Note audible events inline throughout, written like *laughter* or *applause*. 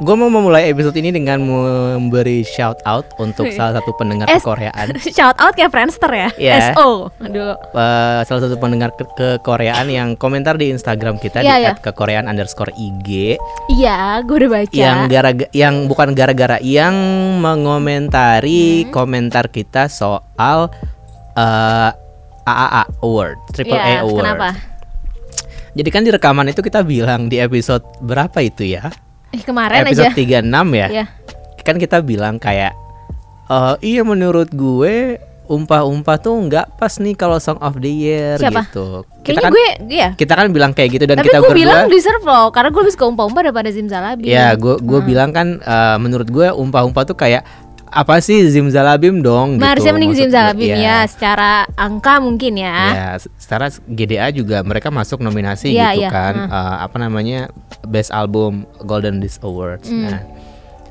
Gue mau memulai episode ini dengan memberi shout out untuk *laughs* salah satu pendengar S- Koreaan. *laughs* Shout out kayak Friendster ya. Iya. SO. Aduh. Eh, salah satu pendengar ke, Koreaan *laughs* yang komentar di Instagram kita Iya, di iya. @kekoreaan underscore IG Iya, gue udah baca. yang gara yang bukan gara-gara yang mengomentari Hmm. komentar kita soal eh, AAA Award, Triple A Iya, Award. Kenapa? Jadi kan di rekaman itu kita bilang di episode berapa itu ya? Eh, kemarin episode aja. 36 ya. Iya. Kan kita bilang kayak eh iya menurut gue umpah-umpah tuh nggak pas nih kalau Song of the Year Siapa? gitu. Kita Kayaknya kan gue iya. kita kan bilang kayak gitu dan Tapi kita gue berdua bilang deserve loh Karena gue lebih suka umpah-umpah daripada Zimzalabi Ya, gue gue Hmm. bilang kan eh, menurut gue umpah-umpah tuh kayak apa sih Zimzalabim dong Harusnya gitu. mending. Zimzalabim Iya. ya Secara angka mungkin ya Ya, secara GDA juga mereka masuk nominasi Iya, gitu iya. kan. Hmm. Eh, apa namanya? Best Album Golden Disc Awards. Hmm. Nah,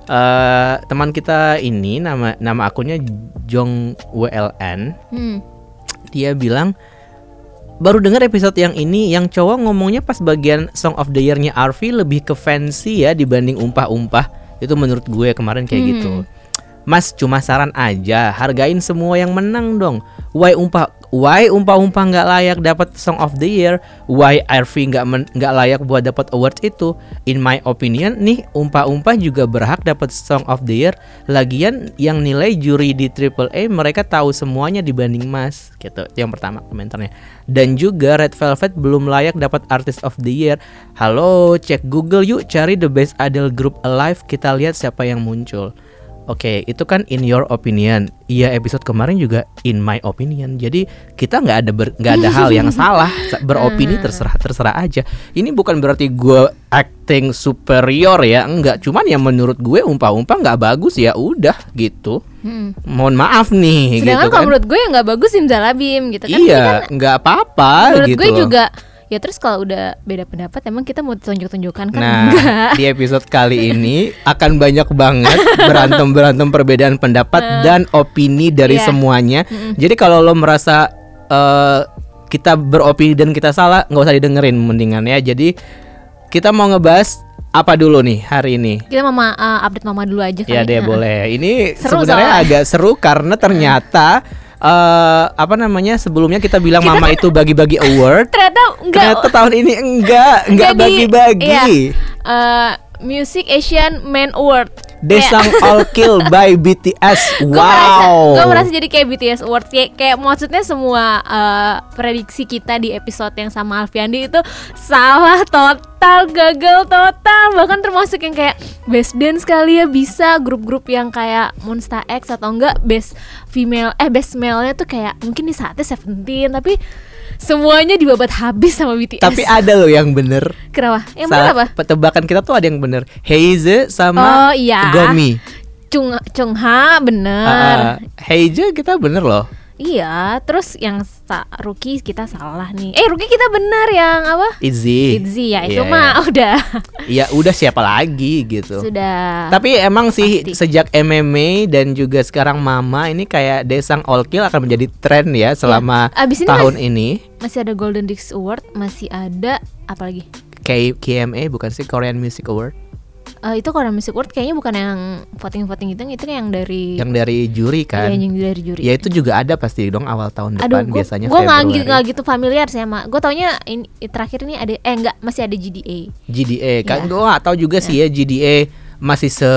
eh, teman kita ini nama nama akunnya Jong WLN. hmm. Dia bilang baru dengar episode yang ini yang cowok ngomongnya pas bagian Song of the Year-nya Arvi lebih ke fancy ya dibanding umpah-umpah. Itu menurut gue kemarin kayak Hmm. gitu. Mas cuma saran aja, hargain semua yang menang dong. Why umpah Why umpah-umpah nggak layak dapat Song of the Year? Why Arvi nggak nggak layak buat dapat awards itu? In my opinion, nih umpah-umpah juga berhak dapat Song of the Year. Lagian yang nilai juri di AAA mereka tahu semuanya dibanding Mas. Gitu. Itu yang pertama komentarnya. Dan juga Red Velvet belum layak dapat Artist of the Year. Halo, cek Google yuk cari the best idol group alive. Kita lihat siapa yang muncul. Oke, itu kan in your opinion. Iya, episode kemarin juga in my opinion. Jadi kita nggak ada nggak ada hal yang *laughs* salah. Sa- Beropini terserah terserah aja. Ini bukan berarti gue acting superior ya, enggak. Cuman yang menurut gue umpah-umpah nggak bagus ya udah gitu. Hmm. Mohon maaf nih. Sedangkan gitu kalau kan. menurut gue yang nggak bagus Zimzalabim gitu kan iya, kan nggak apa-apa Menurut gitu. gue loh. juga Ya terus kalau udah beda pendapat Emang kita mau tunjuk-tunjukkan kan Nah, Enggak *laughs* di episode kali ini akan banyak banget berantem-berantem perbedaan pendapat dan opini dari Iya. semuanya. Jadi kalau lo merasa eh, kita beropini dan kita salah, nggak usah didengerin mendingan ya. Jadi kita mau ngebahas apa dulu nih hari ini? Kita mama uh, update mama dulu aja kali Ya deh Nah. boleh. Ini Seru sebenarnya soalnya. agak seru karena ternyata *laughs* eh, apa namanya sebelumnya kita bilang Kita mama kan- itu bagi-bagi award. Ternyata enggak Ternyata tahun ini enggak, enggak bagi-bagi. iya. Uh, Music Asian Man Award Desang *laughs* All Kill by BTS. Gue merasa, Wow. gue merasa jadi kayak BTS Awards kayak, kayak maksudnya semua uh, prediksi kita di episode yang sama Alfiandi itu salah total, gagal total, bahkan termasuk yang kayak best dance kali ya bisa grup-grup yang kayak Monsta X atau enggak best female eh best male-nya tuh kayak mungkin di saatnya Seventeen tapi semuanya dibabat habis sama BTS. Tapi ada loh yang bener. kenapa? Yang bener apa? Petebakan kita tuh ada yang bener. Heize sama Oh iya. Gomi. Chung Chung Ha bener. Ah, Heize kita bener loh. Iya, terus yang sa rookie kita salah nih. Eh, rookie kita benar yang apa? Izzy. Itzy ya, itu Iya. mah *laughs* udah Ya udah siapa lagi gitu. sudah. Tapi emang sih Pasti. sejak MMA dan juga sekarang Mama ini kayak Desang All Kill akan menjadi tren ya selama Iya. Abis ini tahun mas- ini. masih ada Golden Disc Award, masih ada apa lagi? K KMA bukan sih Korean Music Award Eh, itu Korean Music Award kayaknya bukan yang voting-voting itu, itu yang dari yang dari juri kan. Iya, yang dari juri. Ya itu juga ada pasti dong awal tahun depan Aduh, gua, biasanya gua nggak gitu nggak gitu familiar sih sama. Gue taunya ini terakhir ini ada eh enggak masih ada GDA. GDA kan Iya. gue gak tahu juga sih ya GDA masih se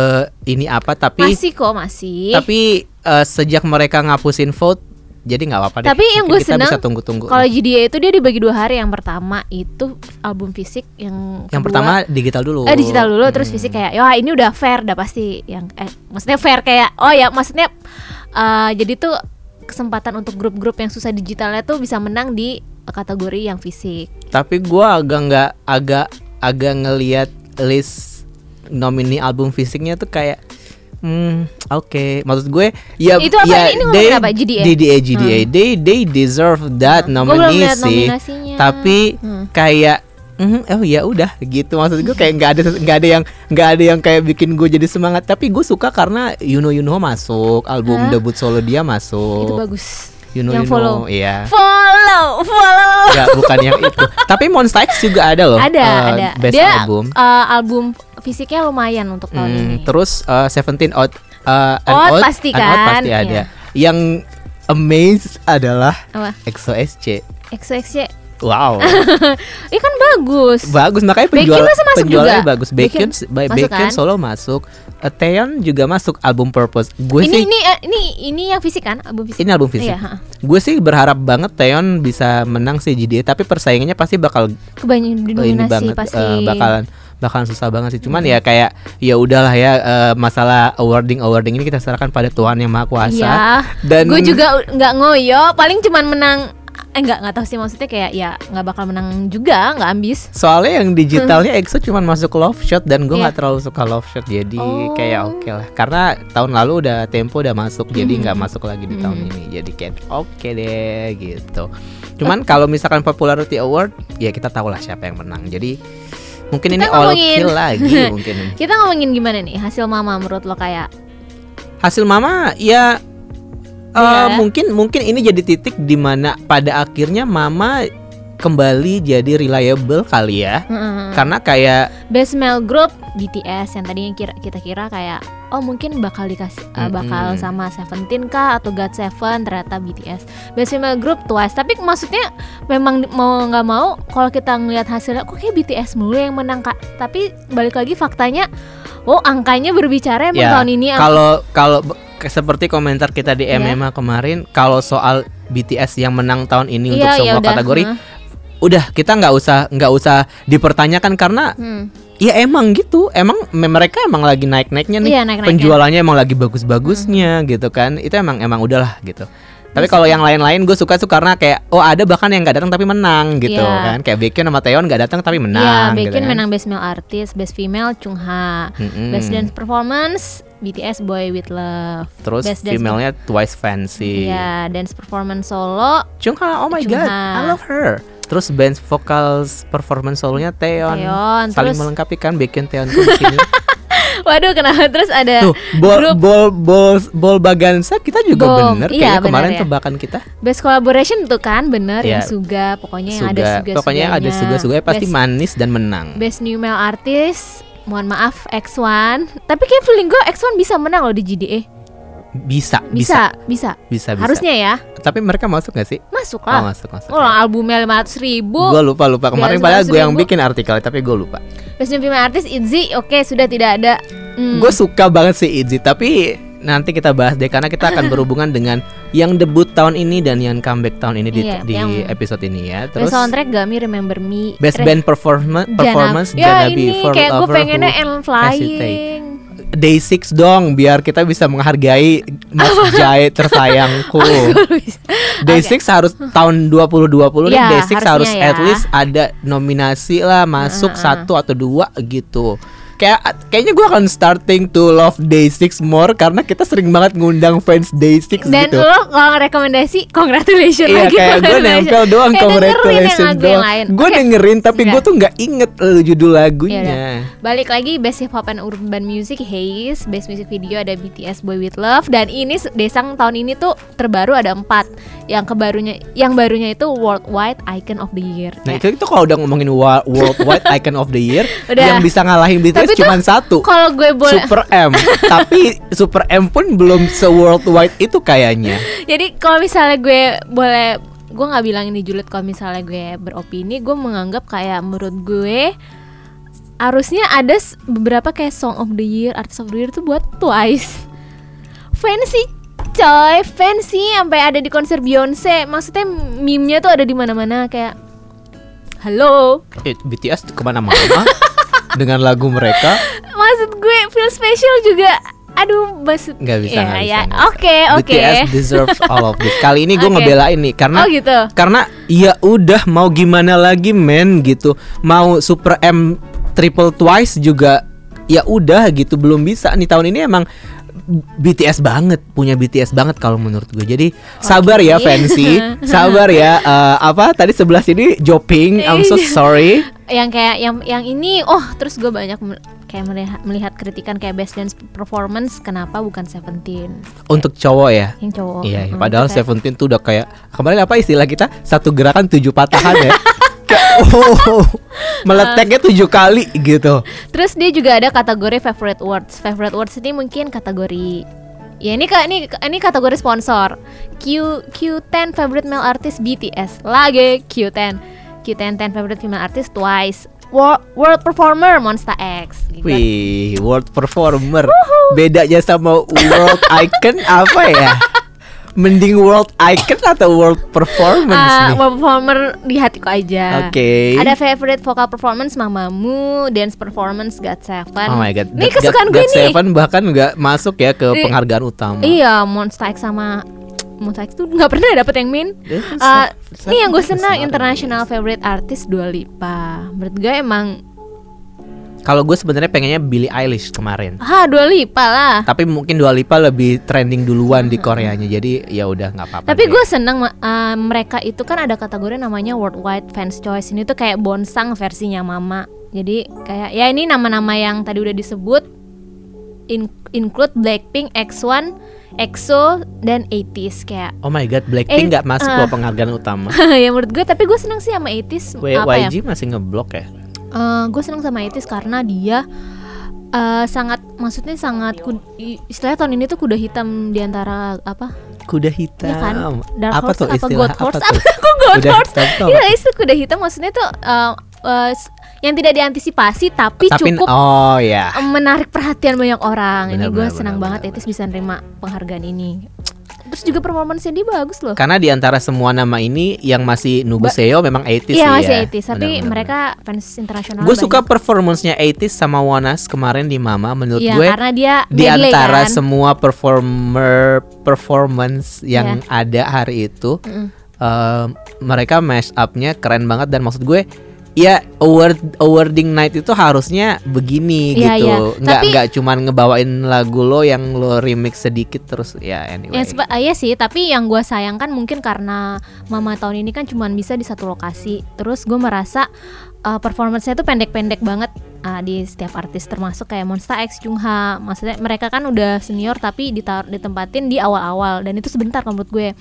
ini apa tapi Masih kok masih. tapi eh, sejak mereka ngapusin vote jadi nggak apa-apa deh. Tapi yang gue seneng bisa tunggu-tunggu. Kalau GDA itu dia dibagi dua hari. Yang pertama itu album fisik, yang yang kedua- pertama digital dulu. Eh digital dulu terus Hmm. fisik kayak ya ini udah fair udah pasti yang eh maksudnya fair kayak oh ya maksudnya eh, jadi tuh kesempatan untuk grup-grup yang susah digitalnya tuh bisa menang di kategori yang fisik. Tapi gue agak nggak agak agak ngelihat list nomini album fisiknya tuh kayak Hmm, oke. Maksud gue ya Itu apa? ya Ini they, apa? GDA? GDA GDA. They they deserve that Hmm. Nominasi. Tapi Hmm. kayak mhm, oh ya udah gitu maksud gue kayak nggak ada nggak ada yang nggak ada yang kayak bikin gue jadi semangat tapi gue suka karena Yuno Yuno masuk album Hah? debut solo dia masuk Itu bagus. Yuno yang Yuno follow. iya Follow, follow. Nggak, bukan yang itu *laughs* tapi Monsta X juga ada loh ada, eh, ada. best Dia album eh, album fisiknya lumayan untuk tahun Hmm, ini. terus uh, Seventeen out uh, Out out- pasti out kan, pasti ada. iya. Yang amaze adalah Apa? EXO SC. XXY. Wow, *laughs* Ih kan bagus. bagus makanya penjual penjualannya juga? bagus. Baekhyun, Baekhyun Ba- masuk Baekhyun kan? solo masuk. Uh, Taeyeon juga masuk album Purpose. Gue ini sih ini eh, ini ini yang fisik kan? Album fisik. ini album fisik. Iya. Gue sih berharap banget Taeyeon bisa menang sih JDA, tapi persaingannya pasti bakal Kebanyakan ini didominasi banget pasti. eh, bakalan bakalan susah banget sih. Cuman ya kayak ya udahlah ya eh, masalah awarding awarding ini kita serahkan pada Tuhan yang Maha Kuasa. Iya. Dan gue juga nggak ngoyo, paling cuman menang eh nggak nggak tahu sih maksudnya kayak ya nggak bakal menang juga, nggak ambis. soalnya yang *laughs* digitalnya EXO cuman masuk love shot dan gue Iya. nggak terlalu suka love shot jadi Oh. kayak oke lah. Karena tahun lalu udah tempo udah masuk jadi nggak Mhm. masuk lagi di tahun Mhm. ini. Jadi kayak oke deh gitu. Cuman kalau misalkan popularity award ya kita tahu lah siapa yang menang. Jadi mungkin Kita ini all kill lagi *laughs* mungkin. Kita ngomongin gimana nih hasil mama menurut lo kayak hasil mama ya eh, Iya. mungkin mungkin ini jadi titik di mana pada akhirnya mama kembali jadi reliable kali ya Heeh. karena kayak best male group BTS yang tadinya kira kita kira kayak oh mungkin bakal dikasih uh, bakal sama Seventeen kah atau God Seven ternyata BTS best female group Twice tapi maksudnya memang mau nggak mau kalau kita ngelihat hasilnya kok kayak BTS mulu yang menang kak tapi balik lagi faktanya oh angkanya berbicara emang Ya, tahun ini kalau kalau seperti komentar kita di Iya. MMA kemarin kalau soal BTS yang menang tahun ini untuk Iya, ya semua udah, kategori heeh. udah kita nggak usah nggak usah dipertanyakan karena Hmm. ya emang gitu emang me- mereka emang lagi naik naiknya nih Iya, naik-naiknya. penjualannya emang lagi bagus bagusnya gitu kan itu emang emang udahlah gitu tapi kalau yang lain-lain gue suka tuh karena kayak oh ada bahkan yang nggak datang tapi menang gitu Iya. kan kayak Baekhyun sama Taeyeon nggak datang tapi Iya, menang gitu Baekhyun kan. menang best male artist, best female Chungha, Mm-mm. best dance performance BTS Boy with Love. terus best female-nya Twice Fancy Iya, dance performance solo Chungha oh my god Chungha. I love her terus band vocals performance solonya Taeyeon, Taeyeon, saling terus- melengkapi kan Baekhyun Taeyeon di sini *laughs* Waduh, kenapa terus ada tuh bol grup bol bol bol bagansa kita juga Bol, bener iya, kayaknya kemarin ya. tebakan kita best collaboration tuh kan, bener Iya. yang Suga, pokoknya yang ada Suga pokoknya yang ada suga suga pasti best, manis dan menang best new male artist. Mohon maaf X1 Tapi kayak feeling gue X1 bisa menang loh di GDA bisa bisa Bisa, bisa, bisa bisa. Harusnya ya. Tapi mereka masuk gak sih? Masuk oh lah. masuk masuk Oh albumnya 500 ribu. Gue lupa lupa. Kemarin Biasa padahal gue yang 100.000. bikin artikel tapi gue lupa. Best new female artist Itzy. Oke sudah tidak ada. Hmm. gue suka banget sih Itzy tapi nanti kita bahas deh karena kita akan *laughs* berhubungan dengan yang debut tahun ini dan yang comeback tahun ini di, Iya, di episode ini ya Best terus soundtrack Gami Remember Me best Re- band performance Jana- performance Ya Janabi ini for kayak gue pengennya and Hesitate. flying Day 6 dong biar kita bisa menghargai Mas *laughs* Jai tersayangku Day Oke. 6 harus tahun 2020 nih Ya, Day 6 harus harusnya at ya. least ada nominasi lah masuk Heeh. satu atau dua gitu kayak kayaknya gue akan starting to love Day 6 more karena kita sering banget ngundang fans Day 6 Dan gitu lo kalau rekomendasi congratulations Iya lagi kayak gue nempel doang Kayak congratulations doang lain. Gue Oke. dengerin tapi gue Enggak. tuh nggak inget eh, judul lagunya Yaudah. Balik lagi Best Hip Hop and Urban Music Haze Best Music Video ada BTS Boy With Love Dan ini Desang tahun ini tuh terbaru ada empat Yang kebarunya Yang barunya itu Worldwide Icon of the Year Nah Kayak- itu, itu kalau udah ngomongin worldwide icon of the year *laughs* Udah. Yang bisa ngalahin BTS Tapi tuh cuma satu. Kalau gue boleh Super M. *laughs* Tapi Super M pun belum se-worldwide itu kayaknya. Jadi kalau misalnya gue boleh gue nggak bilang ini julid kalau misalnya gue beropini gue menganggap kayak menurut gue harusnya ada beberapa kayak song of the year artist of the year itu buat Twice. Fancy coy fancy sampai ada di konser Beyonce maksudnya meme-nya tuh ada di mana-mana kayak halo. Eh, BTS ke mana-mana Dengan lagu mereka? Maksud gue feel special juga aduh maksud nggak bisa ya, nggak bisa, ya. oke oke. BTS deserves all of this. Kali ini gue Oke. ngebelain nih Karena oh gitu. Karena ya udah mau gimana lagi men gitu. Mau Super M triple twice juga Ya udah gitu. Belum bisa nih. Tahun ini emang BTS banget punya BTS banget kalau menurut gue. Jadi sabar ya fancy *laughs* sabar ya Eh, apa tadi sebelah sini Joping I'm so sorry yang kayak yang yang ini oh terus gue banyak kayak melihat, melihat kritikan kayak best dance performance kenapa bukan Seventeen untuk cowok ya yang cowok Iya, Mm, padahal itu kayak- Seventeen tuh udah kayak kemarin apa istilah kita satu gerakan tujuh patahan ya. *laughs* Oh, meleteknya tujuh kali gitu. Terus dia juga ada kategori favorite words. Favorite words ini mungkin kategori Ya ini kak ini ini kategori sponsor. Q Q10 favorite male artist BTS. Lagi Q10. Q10 10 favorite female artist Twice. World, world performer Monsta X. Gitu. Wih, world performer. Bedanya sama world *laughs* icon apa ya? Mending world icon atau world performance nih? world performer di hatiku aja. Oke. Ada favorite vocal performance Mamamoo, dance performance God Seven. Oh my god. Ini kesukaan God- gue God nih. Seven bahkan nggak masuk ya ke penghargaan utama. Iya, Monsta X sama X tuh nggak pernah dapet yang main. Eh, Uh, ini yang gue senang international favorite artist Dua Lipa. Menurut gue emang Kalau gue sebenarnya pengennya Billie Eilish kemarin. ah Dua Lipa lah. Tapi mungkin Dua Lipa lebih trending duluan di Koreanya. Jadi ya udah nggak apa-apa. Tapi gue seneng uh, mereka itu kan ada kategori namanya Worldwide Fans Choice. Ini tuh kayak bonsang versinya Mama. Jadi kayak ya ini nama-nama yang tadi udah disebut in- include Blackpink, X1, EXO dan 80s kayak Oh my god, Blackpink Eh, nggak masuk ah. loh penghargaan utama. *laughs* ya menurut gue tapi gue seneng sih sama 80s W- apa ya YG masih ngeblok ya? gue seneng sama 80s karena dia eh, sangat maksudnya sangat istilahnya tahun ini tuh kuda hitam di antara apa Kuda hitam. ya kan dark apa horse tuh apa istilah god apa horse tuh? apa *laughs* kok god Kuda horse Iya apa? itu kuda hitam maksudnya tuh eh, eh, s- yang tidak diantisipasi tapi, Tapi cukup oh ya. eh, menarik perhatian banyak orang. ini Benar, gue senang benar, banget Etis bisa nerima penghargaan ini. Terus juga performance-nya dia bagus loh. Karena di antara semua nama ini yang masih nunggu Ba- SEO memang 80s Iya sih masih ya. 80s, tapi mereka fans internasional. Gue suka performance-nya 80s sama Wanas kemarin di Mama menurut Iya gue karena dia di medley antara kan. semua performer performance yang Iya. ada hari itu Mm-mm. eh, mereka mash up-nya keren banget dan maksud gue ya award awarding night itu harusnya begini Iya, gitu iya. nggak Tapi- nggak cuman ngebawain lagu lo yang lo remix sedikit terus ya anyway ah, iya sih, tapi yang gue sayangkan mungkin karena Mama tahun ini kan cuman bisa di satu lokasi. Terus gue merasa uh, performance-nya tuh pendek-pendek banget uh, di setiap artis termasuk kayak Monsta X, Jungha. Maksudnya mereka kan udah senior tapi ditar ditempatin di awal-awal dan itu sebentar menurut gue.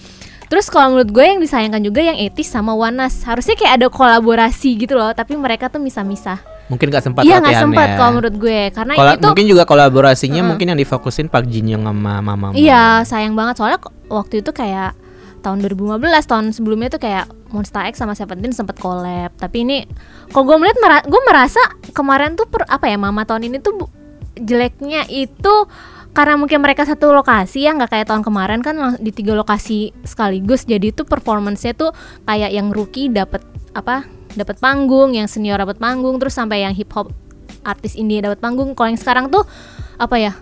Terus kalau menurut gue yang disayangkan juga yang Etis sama Wanas harusnya kayak ada kolaborasi gitu loh, tapi mereka tuh misah-misah. mungkin nggak sempat Iya latihannya. sempat kalau menurut gue karena Kola- itu mungkin juga kolaborasinya mungkin yang difokusin Pak Jin Young sama Mama Iya, sayang banget soalnya waktu itu kayak tahun 2015 tahun sebelumnya tuh kayak Monsta X sama Seventeen sempet collab. Tapi ini kalau gue melihat mera- gue merasa kemarin tuh per, apa ya Mama tahun ini tuh jeleknya itu karena mungkin mereka satu lokasi ya nggak kayak tahun kemarin kan di tiga lokasi sekaligus. Jadi itu performance-nya tuh kayak yang rookie dapat apa dapat panggung yang senior dapat panggung terus sampai yang hip hop artis indie dapat panggung. Kalau yang sekarang tuh apa ya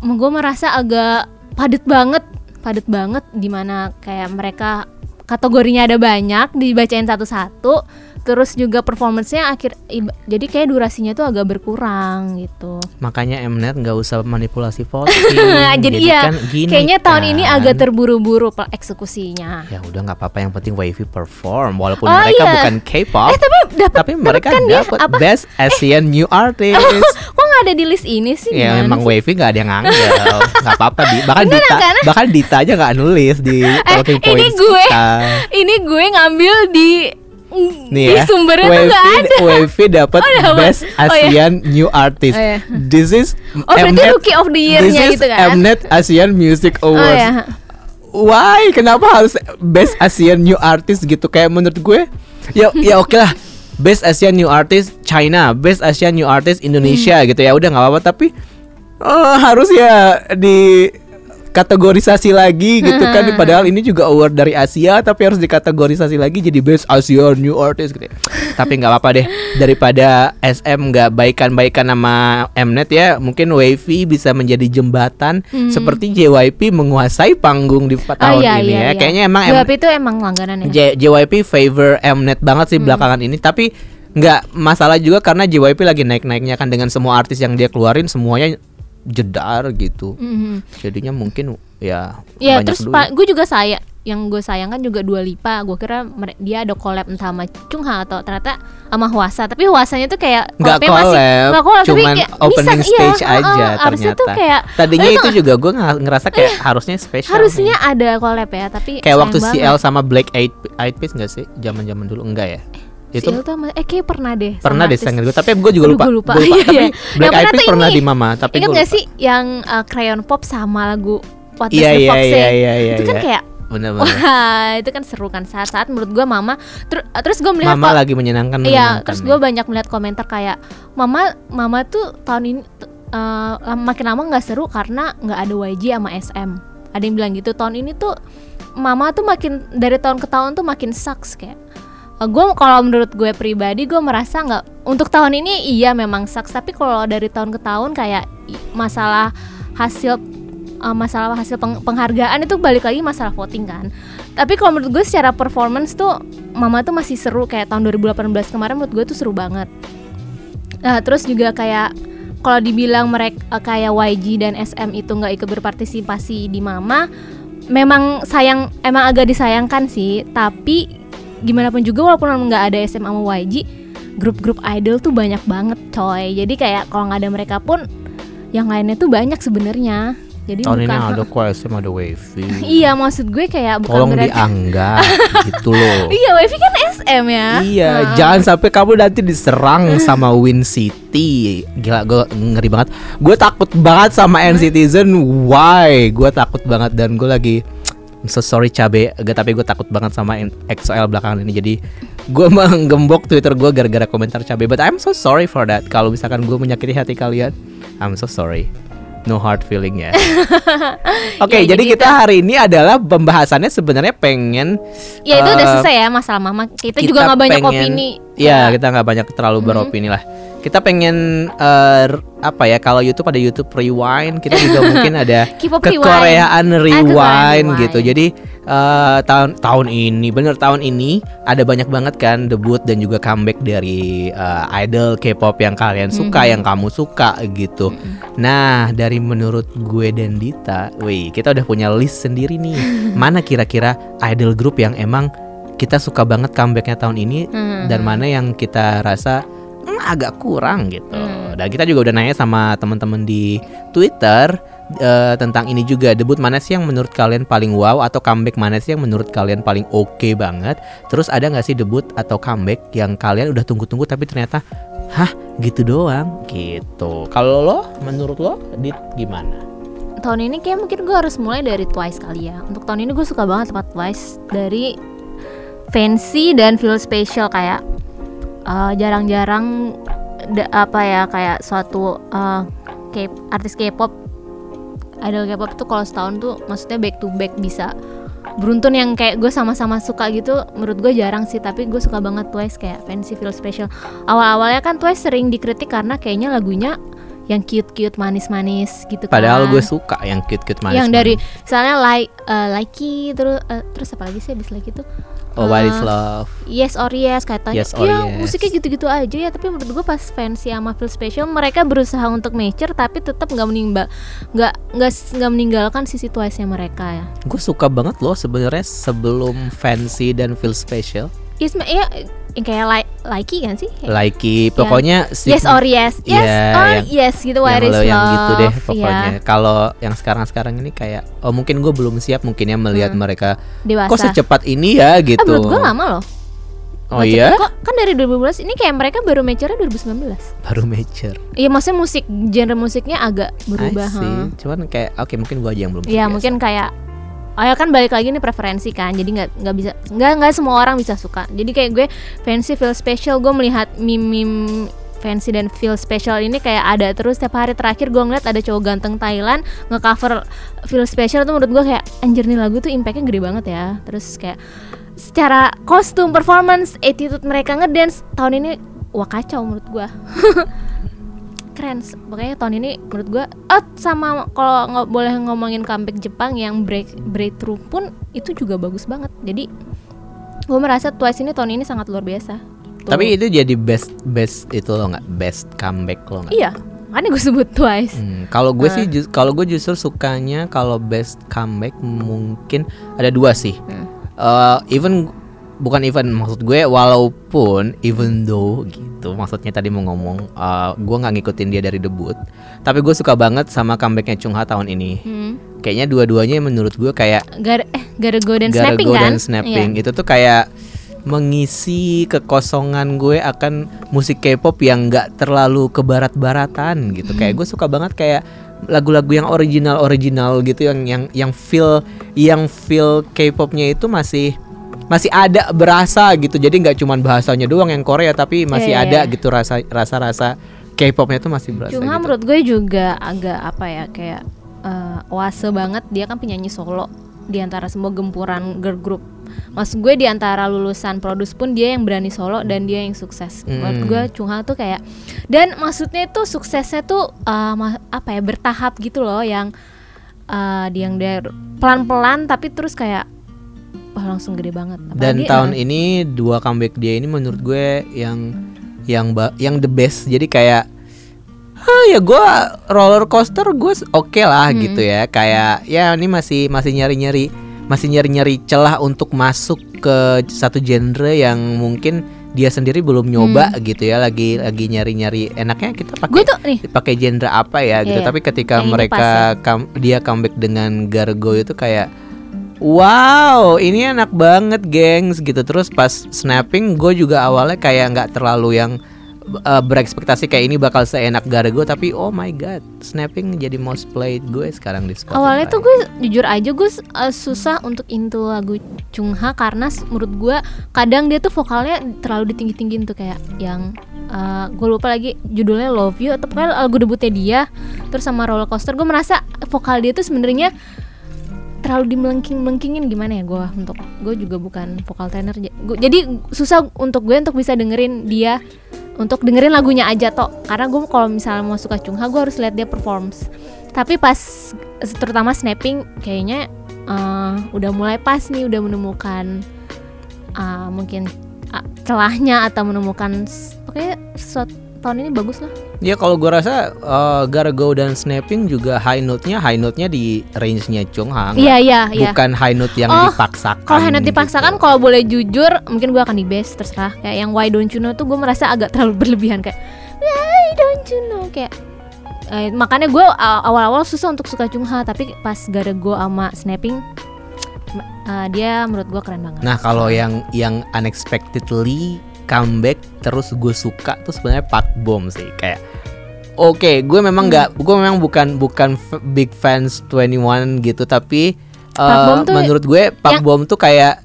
gue merasa agak padat banget padat banget di mana kayak mereka kategorinya ada banyak dibacain satu-satu terus juga performance-nya akhir iba- jadi kayak durasinya tuh agak berkurang gitu. Makanya Mnet nggak usah manipulasi *laughs* voting jadi, iya kan. Gini kayaknya tahun ini kan. agak terburu-buru eksekusinya. Ya udah nggak apa-apa yang penting Wavy perform walaupun Oh, mereka iya. bukan K-pop eh tapi tapi mereka kan dia dapat apa? Best Asian New Artist. *laughs* Kok nggak ada di list ini sih? Ya emang sih? Wavy nggak ada yang ngambil nggak apa-apa di bahkan Enggak, Dita karena- bahkan Dita aja nggak nulis di talking Eh, ini gue kita. ini gue ngambil di Nih ya, sumbernya tuh Wavy, ada Wavy dapat Oh. Best Oh, iya. Asian New Artist. Oh, iya. This is Oh, berarti Mnet- Rookie of the Year-nya gitu kan? Mnet Asian Music oh Awards. ya Why? Kenapa harus Best Asian New Artist gitu? Kayak menurut gue, ya ya oke lah. Best Asian New Artist China, Best Asian New Artist Indonesia Hmm. gitu ya. Udah nggak apa-apa tapi eh, harus ya di kategorisasi lagi gitu kan Hmm. padahal ini juga award dari Asia tapi harus dikategorisasi lagi jadi best Asian new artist gitu. tapi nggak apa-apa deh daripada SM nggak baikan-baikan sama Mnet ya mungkin Wavy bisa menjadi jembatan seperti JYP menguasai panggung di Hmm. Oh, tahun iya, ini iya, ya iya. kayaknya emang M- Gap itu emang langganan ya J- JYP favor Mnet banget Hmm. sih belakangan ini tapi nggak masalah juga karena JYP lagi naik-naiknya kan dengan semua artis yang dia keluarin semuanya jedar gitu Mhm. jadinya mungkin ya Ya banyak terus pak, gue juga saya yang gue sayangkan juga dua lipa. Gue kira dia ada collab entah sama Chungha atau ternyata sama Hwasa. Tapi Hwasanya tuh kayak nggak collabnya masih- collab, nggak collab, tapi cuman kayak opening bisa, stage iya, aja harusnya ternyata. tuh kayak Tadinya Eh, itu juga gue ngerasa kayak harusnya spesial. harusnya nih. ada collab ya, tapi kayak sayang waktu banget. CL sama Black Eyed Eyed Peas nggak sih? Zaman-zaman dulu enggak ya? Itu Si Il tuh sama- eh kayak pernah deh. pernah deh saya gue tapi gue juga Aduh, lupa. gua lupa. Gua *laughs* Iya, Tapi iya. Black Eyed pernah Peas pernah ini. di Mama, tapi Ingat gue gak lupa. sih yang uh, Crayon Pop sama lagu What Does Iya the iya Fox iya Say? iya iya. Itu kan kayak bener-bener. Wah, itu kan seru kan saat-saat menurut gua mama ter- terus gue melihat Mama lagi menyenangkan. Iya, terus gue banyak melihat komentar kayak mama mama tuh tahun ini lam- makin lama nggak seru karena nggak ada YG sama SM. Ada yang bilang gitu tahun ini tuh mama tuh makin dari tahun ke tahun tuh makin sucks kayak. Gue kalau menurut gue pribadi gue merasa nggak untuk tahun ini iya memang sucks tapi kalau dari tahun ke tahun kayak masalah hasil uh, masalah hasil peng- penghargaan itu balik lagi masalah voting kan. Tapi kalau menurut gue secara performance tuh Mama tuh masih seru kayak tahun 2018 kemarin menurut gue tuh seru banget. Nah, terus juga kayak kalau dibilang mereka kayak YG dan SM itu nggak ikut berpartisipasi di Mama, memang sayang emang agak disayangkan sih. Tapi gimana pun juga walaupun nggak ada SM sama YG, grup-grup idol tuh banyak banget coy. Jadi kayak kalau nggak ada mereka pun yang lainnya tuh banyak sebenarnya. Jadi Tahun ini bukan ada KSM ada Wavy. *laughs* Iya, maksud gue kayak bukan Tolong berarti dianggap *laughs* gitu loh. Iya, Wavy kan SM ya. Iya, Nah. jangan sampai kamu nanti diserang sama Win City. Gila, gue ngeri banget. Gue takut banget sama N-Citizen. Why? Gue takut banget dan gue lagi so sorry cabe, Gak, tapi gue takut banget sama XOL belakangan ini. Jadi gue *laughs* menggembok Twitter gue gara-gara komentar cabe. But I'm so sorry for that. Kalau misalkan gue menyakiti hati kalian, I'm so sorry. No hard feeling ya. *laughs* Oke, Ya, jadi jadi kita hari ini adalah pembahasannya sebenarnya pengen Ya itu udah eh, selesai ya masalah mama. Kita, juga nggak banyak pengen- opini. Iya, kita nggak banyak terlalu beropini lah. Kita pengen r- apa ya? Kalau YouTube ada YouTube Rewind, kita juga *laughs* mungkin ada K-pop kekoreaan Rewind. Rewind, gitu. Jadi eh, tahun tahun ini, bener tahun ini ada banyak banget kan debut dan juga comeback dari eh, idol K-pop yang kalian suka, yang kamu suka gitu. Nah, dari menurut gue dan Dita, wih, kita udah punya list sendiri nih. *laughs* Mana kira-kira idol group yang emang kita suka banget comebacknya tahun ini Hmm. dan mana yang kita rasa "Hmm, agak kurang gitu. Hmm. Dan kita juga udah nanya sama teman-teman di Twitter eh, tentang ini juga debut mana sih yang menurut kalian paling wow atau comeback mana sih yang menurut kalian paling oke banget. Terus ada nggak sih debut atau comeback yang kalian udah tunggu-tunggu tapi ternyata hah gitu doang gitu. Kalau lo menurut lo dit gimana? Tahun ini kayak mungkin gue harus mulai dari Twice kali ya. Untuk tahun ini gue suka banget tempat Twice dari fancy dan feel special kayak eh, jarang-jarang da- apa ya kayak suatu eh, K- artis K-pop idol K-pop tuh kalau setahun tuh maksudnya back to back bisa. Beruntun yang kayak gue sama-sama suka gitu menurut gue jarang sih tapi gue suka banget Twice kayak fancy feel special. Awal-awalnya kan Twice sering dikritik karena kayaknya lagunya yang cute-cute manis-manis gitu kan. Padahal gue suka yang cute-cute manis. yang dari misalnya like uh, likey terus uh, terus apa lagi sih abis like itu Oh, What is uh, Love. yes or yes katanya Yes or ya Yes. musiknya gitu-gitu aja ya tapi menurut gue pas fancy sama feel special mereka berusaha untuk mature tapi tetap nggak meninggal nggak nggak nggak meninggalkan sisi twice mereka ya Gue suka banget loh sebenarnya sebelum fancy dan feel special. yes ma- ya yang kayak like likey kan sih Kayak, Likey, pokoknya si- yes or yes yes Iya, or yang- yes gitu yang what is lo yang love gitu deh Iya, pokoknya. Kalau yang sekarang-sekarang ini kayak oh mungkin gue belum siap mungkin ya melihat mereka dewasa kok secepat ini ya gitu. ah menurut gue lama loh Oh iya, kok kan dari 2012 ini kayak mereka baru mature 2019 baru mature. Iya maksudnya musik genre musiknya agak berubah. I see. ha. Cuman kayak oke mungkin gue aja yang belum. Iya mungkin kayak Oh ya kan balik lagi nih preferensi kan jadi nggak nggak bisa nggak nggak semua orang bisa suka. Jadi kayak gue fancy feel special gue melihat meme fancy dan feel special ini kayak ada terus setiap hari terakhir gue ngeliat ada cowok ganteng Thailand ngecover feel special tuh menurut gue kayak anjir nih lagu tuh impactnya gede banget ya. Terus kayak secara kostum performance attitude mereka ngedance tahun ini wah kacau menurut gue *laughs* keren pokoknya tahun ini menurut gua oh sama kalau nggak boleh ngomongin comeback Jepang yang break breakthrough pun itu juga bagus banget jadi gue merasa Twice ini tahun ini sangat luar biasa Tuh. Tapi itu jadi best best itu lo nggak best comeback lo nggak? iya kan gue sebut Twice Hmm, kalau gue Ah. sih jus- kalau gue justru sukanya kalau best comeback mungkin ada dua sih. Hmm. Eh, even bukan even maksud gue walaupun even though gitu maksudnya tadi mau ngomong eh, gue nggak ngikutin dia dari debut tapi gue suka banget sama comebacknya Chung Ha tahun ini. Hmm. kayaknya dua-duanya menurut gue kayak gara eh gara go dan gara snapping kan? snapping. Itu tuh kayak mengisi kekosongan gue akan musik K-pop yang nggak terlalu ke barat-baratan gitu. Kayak gue suka banget kayak lagu-lagu yang original-original gitu yang yang yang feel yang feel K-popnya itu masih masih ada berasa gitu. Jadi nggak cuman bahasanya doang yang Korea tapi masih iya, ada iya. gitu rasa rasa-rasa K-popnya itu masih berasa Cuma gitu. menurut gue juga agak apa ya kayak eh, oase banget dia kan penyanyi solo di antara semua gempuran girl group. Maksud gue di antara lulusan produs pun dia yang berani solo dan dia yang sukses. Menurut Mm. gue Chungha tuh kayak dan maksudnya tuh suksesnya tuh ma- apa ya bertahap gitu loh yang eh, dia yang dia pelan-pelan tapi terus kayak wah langsung gede banget. Dan Apalagi, tahun eh, ini dua comeback dia ini menurut gue yang yang ba- yang the best. Jadi kayak Hah ya gue roller coaster gue oke lah Hmm. gitu ya kayak ya ini masih masih nyari nyari masih nyari nyari celah untuk masuk ke satu genre yang mungkin dia sendiri belum nyoba gitu ya lagi lagi nyari nyari enaknya kita Hmm. pakai pakai genre apa ya gitu Iya, tapi ketika yang ini mereka ya. come- dia comeback dengan Gargo itu kayak wow ini enak banget gengs gitu. Terus pas snapping gue juga awalnya kayak nggak terlalu yang uh, berekspektasi kayak ini bakal seenak Gargo tapi oh my god snapping jadi most played gue sekarang di Spotify. Awalnya tuh gue jujur aja gue uh, susah untuk into lagu Chungha karena s- menurut gue kadang dia tuh vokalnya terlalu ditinggi-tinggiin tuh kayak yang uh, gue lupa lagi judulnya Love You atau pokoknya lagu debutnya dia terus sama Roller Coaster gue merasa vokal dia tuh sebenarnya terlalu dimelengking-melengkingin gimana ya gue untuk gue juga bukan vokal j- gua- jadi susah untuk gue untuk bisa dengerin dia untuk dengerin lagunya aja toh. Karena gue kalau misalnya mau suka Chungha gue harus lihat dia performs. Tapi pas terutama snapping kayaknya eh, udah mulai pas nih udah menemukan eh, mungkin ah, celahnya atau menemukan pokoknya sesuatu tahun ini bagus lah. Ya kalau gue rasa uh, Gargo dan snapping juga high note-nya high note-nya di range-nya Chung Hang iya iya iya. Bukan high note yang Oh, dipaksakan kalau Hannah dipaksakan gitu. kalau boleh jujur mungkin gue akan di base terserah. Kayak yang Why Don't You Know tuh gue merasa agak terlalu *laughs* berlebihan. Kayak Why Don't You Know? Kayak eh, makanya gue awal-awal susah untuk suka Chungha tapi pas gara gue sama Snapping *tsk* eh, dia menurut gue keren banget. Nah kalau yang yang unexpectedly comeback terus gue suka tuh sebenarnya Park Bom sih kayak Oke, gue memang Hmm. nggak, gue memang bukan bukan big fans 21 gitu, tapi tuh menurut gue Park yang- Bom tuh kayak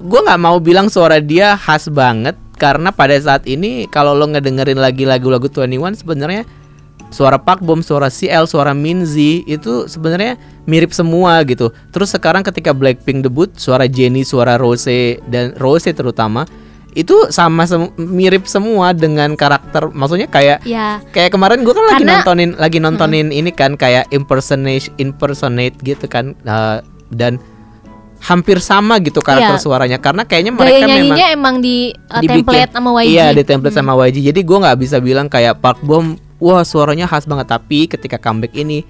gue nggak mau bilang suara dia khas banget karena pada saat ini kalau lo ngedengerin lagi lagu-lagu 21 sebenarnya suara Park Bom, suara CL, suara Minzy itu sebenarnya mirip semua gitu. Terus sekarang ketika Blackpink debut, suara Jennie, suara Rose dan Rose terutama itu sama sem- mirip semua dengan karakter. Maksudnya kayak ya kayak kemarin gue kan lagi Karena- nontonin lagi nontonin ini kan kayak impersonate impersonate gitu kan eh, dan hampir sama gitu karakter Iya. suaranya karena kayaknya gaya mereka memang emang di uh, dibikin- template sama YG Iya, di template sama YG. Jadi gua nggak bisa bilang kayak Park Bom, wah suaranya khas banget. Tapi ketika comeback ini,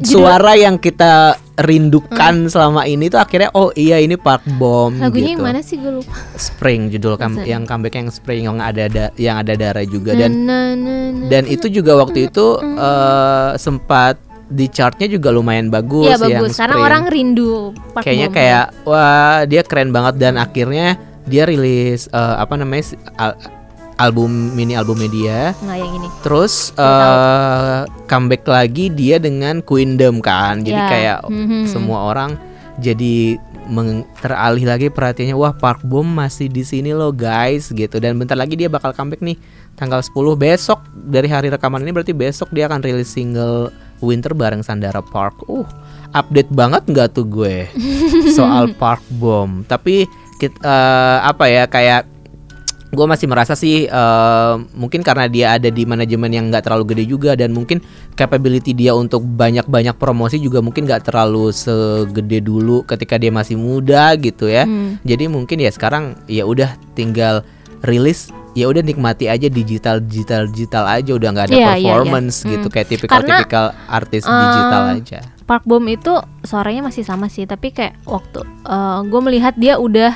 suara yang kita rindukan selama ini tuh akhirnya oh iya ini Park Bom. lagunya gitu. yang mana sih gue lupa Spring judul kam- Masa? yang comeback yang Spring yang ada ada yang ada darah juga dan Na, na, na, dan itu juga waktu itu eh, sempat di chartnya juga lumayan bagus Iya yang bagus karena Spring. orang rindu Park kayaknya Bom. kayak wah dia keren banget dan akhirnya dia rilis eh, apa namanya album mini albumnya dia nggak yang ini. Terus eh, comeback lagi dia dengan Queendom kan? Jadi Ya. kayak Mhm. semua orang jadi meng- teralih lagi perhatiannya wah Park Bom masih di sini loh guys gitu. Dan bentar lagi dia bakal comeback nih tanggal 10 besok dari hari rekaman ini berarti besok dia akan rilis single Winter bareng Sandara Park. Uh update banget nggak tuh gue *laughs* soal Park Bom? Tapi kit- eh, apa ya kayak gue masih merasa sih eh, mungkin karena dia ada di manajemen yang nggak terlalu gede juga dan mungkin capability dia untuk banyak-banyak promosi juga mungkin nggak terlalu segede dulu ketika dia masih muda gitu ya Hmm. jadi mungkin ya sekarang ya udah tinggal rilis ya udah nikmati aja digital digital digital aja udah nggak ada Iya, iya, iya. performance gitu Hmm. kayak tipikal tipikal artis eh, digital aja Park Bom itu suaranya masih sama sih tapi kayak waktu gue melihat dia udah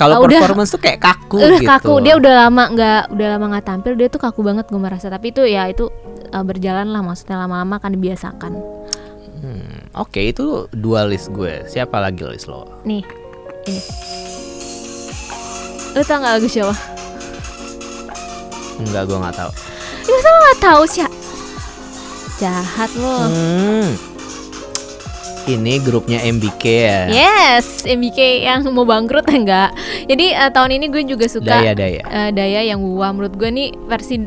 kalau udah- performance tuh kayak kaku udah gitu kaku dia udah lama nggak udah lama nggak tampil dia tuh kaku banget gue merasa tapi itu ya itu uh, berjalan lah maksudnya lama-lama akan dibiasakan Hmm, oke itu dua list gue siapa lagi list lo nih ini Lu tau gak lagu siapa? Enggak, gue nggak tahu. Ya masa lo gak tahu sih? Jahat lo. Hmm. Ini grupnya MBK ya. Yes, MBK yang mau bangkrut *laughs* enggak. Jadi eh, tahun ini gue juga suka Daya Daya. eh, Daya yang Wuwa menurut gue nih versi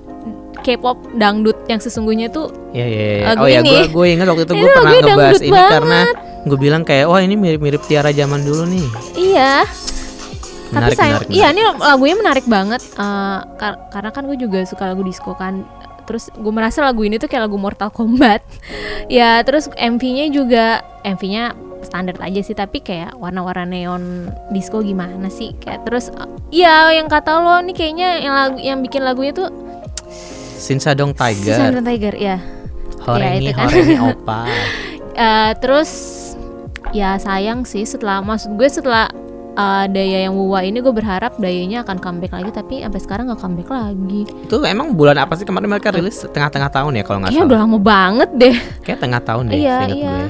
K-pop dangdut yang sesungguhnya tuh Ya ya. ya. Lagu Oh ya, gue gue ingat waktu itu gue pernah lagunya ngebahas ini banget. karena gue bilang kayak wah ini mirip-mirip Tiara zaman dulu nih. iya. Menarik, Tapi sayang, menarik, iya menarik. ini lagunya menarik banget eh, kar- karena kan gue juga suka lagu disco kan. Terus gue merasa lagu ini tuh kayak lagu Mortal Kombat. *laughs* ya terus MV-nya juga MV-nya standar aja sih tapi kayak warna-warna neon disco gimana sih kayak terus iya yang kata lo nih kayaknya yang lagu yang bikin lagunya tuh Sinsadong si Tiger, Sandra Tiger ya Horeni itu kan. Horeni *laughs* Opa. Eh, terus ya sayang sih setelah maksud gue setelah eh, daya yang wuwa ini gue berharap dayanya akan comeback lagi tapi sampai sekarang nggak comeback lagi Itu emang bulan apa sih kemarin mereka rilis tengah-tengah tahun ya kalau nggak udah salah. lama banget deh Kayak tengah tahun deh, Iya, iya. gue.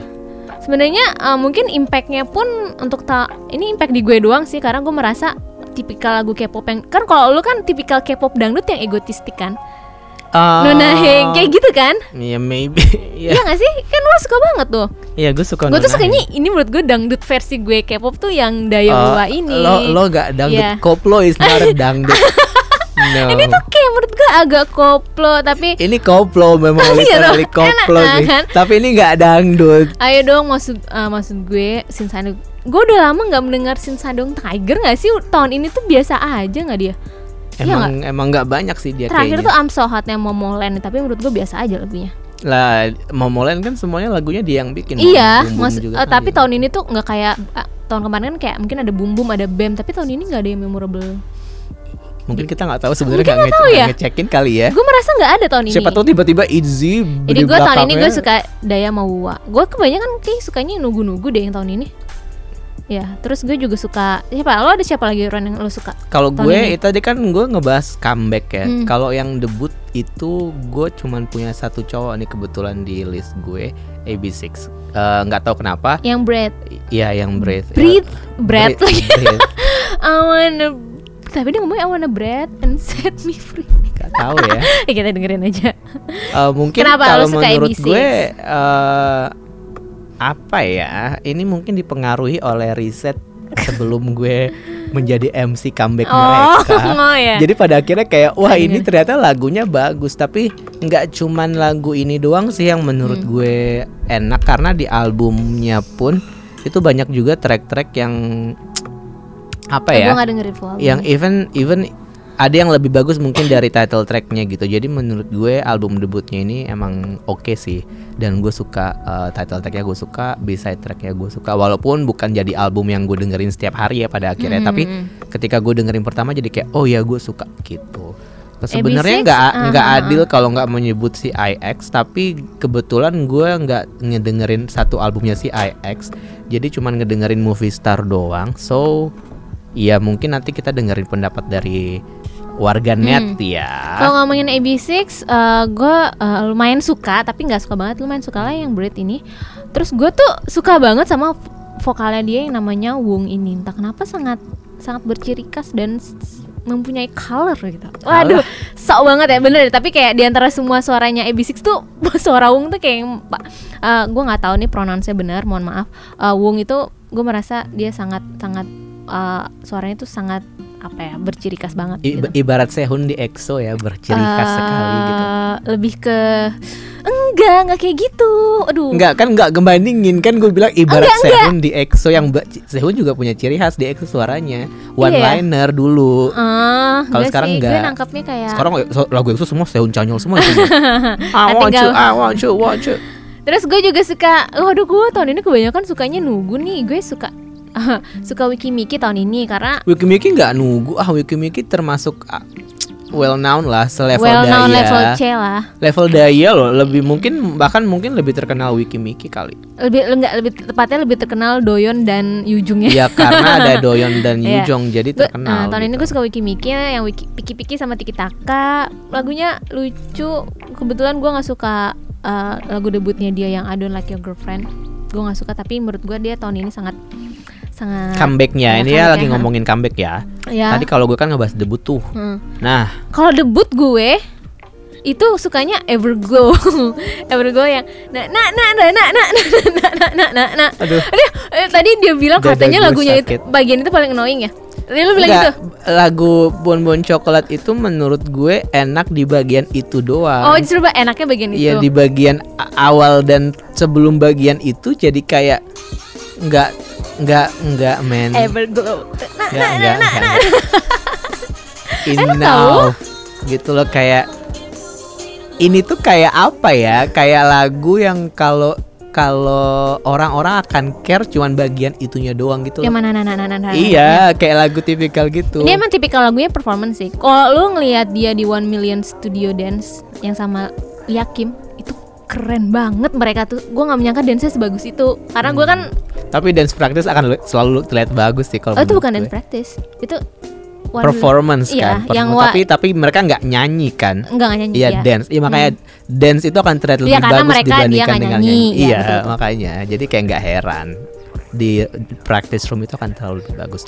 sebenarnya eh, mungkin impactnya pun untuk ta ini impact di gue doang sih karena gue merasa tipikal lagu K-pop yang kan kalau lu kan tipikal K-pop dangdut yang egotistik kan Ah, Nona Heng kayak gitu kan Iya maybe. *laughs* Iya. Iya gak sih kan lu suka banget tuh Iya gue suka. gue tuh sukanya ini menurut gue dangdut versi gue K-pop tuh yang daya Oh, wuwa ini Lo lo gak dangdut. Iya. Koplo is not *laughs* dangdut. no. *laughs* ini tuh kayak menurut gue agak koplo tapi Ini koplo memang Iya literally koplo enak sih. kan? Tapi ini gak dangdut. ayo dong maksud eh, maksud gue Sinsadong gue udah lama nggak mendengar Sinsadong Tiger nggak sih tahun ini tuh biasa aja nggak dia Iya Emang emang nggak banyak sih dia terakhir kayaknya. tuh I'm So Hot yang Momoland tapi menurut gue biasa aja lagunya Lah, Momoland kan semuanya lagunya dia yang bikin. iya mas juga eh, kan tapi dia. tahun ini tuh nggak kayak eh, tahun kemarin kan kayak mungkin ada Boom ada Bam tapi tahun ini nggak ada yang memorable mungkin kita nggak tahu sebenarnya nggak ngece- ya. ngecekin kali ya. gue merasa nggak ada tahun ini Siapa tahu tiba-tiba Itzy jadi di gue tahun ini gue suka Daya Mawua gue kebanyakan kayak sukanya nugu-nugu deh yang tahun ini ya terus gue juga suka siapa lo ada siapa lagi Ron yang lo suka Kalau gue ini. itu tadi kan gue ngebahas comeback ya. Hmm. Kalau yang debut itu gue cuman punya satu cowok nih kebetulan di list gue AB6. Eh, Nggak tahu kenapa. yang Brad Iya yang Breathe. Breathe Brad Breathe, lagi. *laughs* I wanna tapi dia ngomong I wanna bread and set me free Nggak tahu ya. ya *laughs* kita dengerin aja Eh, mungkin kalau lo suka menurut AB6? gue eh, apa ya? Ini mungkin dipengaruhi oleh riset sebelum gue menjadi MC comeback oh, mereka. *laughs* oh ya Jadi pada akhirnya kayak wah Iya. ini ternyata lagunya bagus tapi nggak cuman lagu ini doang sih yang menurut Hmm. gue enak karena di albumnya pun itu banyak juga track-track yang *tsk* apa gue ya? gak dengerin full album. Yang even even ada yang lebih bagus mungkin dari title tracknya gitu. Jadi menurut gue album debutnya ini emang oke sih. Dan gue suka uh, title tracknya gue suka, B-side tracknya gue suka. Walaupun bukan jadi album yang gue dengerin setiap hari ya pada akhirnya, Hmm, tapi hmm, ketika gue dengerin pertama jadi kayak oh ya gue suka gitu. Sebenarnya AB6, nggak ah, nggak ah, adil kalau nggak menyebut si IX tapi kebetulan gue nggak ngedengerin satu albumnya si IX jadi cuman ngedengerin movie star doang. So ya mungkin nanti kita dengerin pendapat dari warga net ya Hmm. Kalau ngomongin AB6, eh, gue eh, lumayan suka, tapi nggak suka banget. Lumayan suka lah yang Bread ini. Terus gue tuh suka banget sama vokalnya dia yang namanya Wung ini. Entah kenapa sangat sangat berciri khas dan mempunyai color gitu. Waduh, sok banget ya bener. Tapi kayak di antara semua suaranya AB6 tuh *laughs* suara Wung tuh kayak yang pak. gue nggak tahu nih pronounce benar, mohon maaf. Eh, Wung itu gue merasa dia sangat sangat eh, suaranya tuh sangat apa ya berciri khas banget. I- gitu. ibarat Sehun di EXO ya berciri khas sekali gitu lebih ke enggak enggak kayak gitu aduh Enggak kan enggak ngebandingin kan gue bilang ibarat Enggak, enggak. Sehun di EXO yang Sehun juga punya ciri khas di EXO suaranya one Iya. liner dulu. Ah, Kalau enggak sekarang sih. gue enggak. nangkapnya kayak Sekarang lagu EXO semua Sehun Chanyol semua. *laughs* I want you, I want you, want you. terus gue juga suka waduh gue tahun ini kebanyakan sukanya nugu nih gue suka *laughs* suka Wiki Miki tahun ini karena Wiki Miki nggak nunggu ah Wiki Miki termasuk ah, well known lah selevel well known Daya. level C lah Level Daya loh lebih mungkin bahkan mungkin lebih terkenal Wiki Miki kali. lebih enggak lebih tepatnya lebih terkenal Doyon dan Yujungnya Ya karena ada *laughs* Doyon dan Iya. Yujong jadi terkenal. nah, tahun ini gitu. gue suka Wiki Miki yang Wiki Piki Piki sama Tiki Taka lagunya lucu kebetulan gue nggak suka uh, lagu debutnya dia yang I Don't Like Your Girlfriend gue nggak suka tapi menurut gue dia tahun ini sangat sangat comebacknya Ya, ini ya lagi ya, ngomongin comeback ya. Ya. Tadi kalau gue kan ngebahas debut tuh. Hmm. Nah, Kalau debut gue itu sukanya Everglow, Everglow yang nah nah nah nah nah nah nah nah nah nah nah nah. Aduh. Aduh, eh, tadi dia bilang Dada katanya lagunya itu sakit. bagian itu paling annoying ya. Tadi lu bilang enggak, gitu. lagu Bonbon Coklat itu menurut gue enak di bagian itu doang. Oh, justru enaknya bagian itu. Iya di bagian awal dan sebelum bagian itu jadi kayak nggak nggak nggak men. Everglow. Nah, nah, nah, nah. nggak. *laughs* Enough. Gitu loh kayak ini tuh kayak apa ya? Kayak lagu yang kalau kalau orang-orang akan care cuman bagian itunya doang gitu Yang loh. mana nah, nah, nah, nah, nah, nah. Iya, kayak lagu tipikal gitu. Ini emang tipikal lagunya performance sih. Kalau lu ngelihat dia di One Million Studio Dance yang sama Lia Kim itu keren banget mereka tuh. Gue nggak menyangka dance-nya sebagus itu. Karena gue kan Tapi dance practice akan lu- selalu terlihat bagus sih kalau oh, itu bukan gue. dance practice. Itu One performance Iya, kan. yang Perform- wa- tapi tapi mereka nggak nyanyi kan. Nggak nyanyi Iya ya. dance, iya makanya dance itu akan terlihat Iya, lebih karena bagus mereka dibandingkan dengan nyanyi. nyanyi. Iya, Iya, betul, betul. makanya. Jadi kayak nggak heran di practice room itu akan terlalu lebih bagus.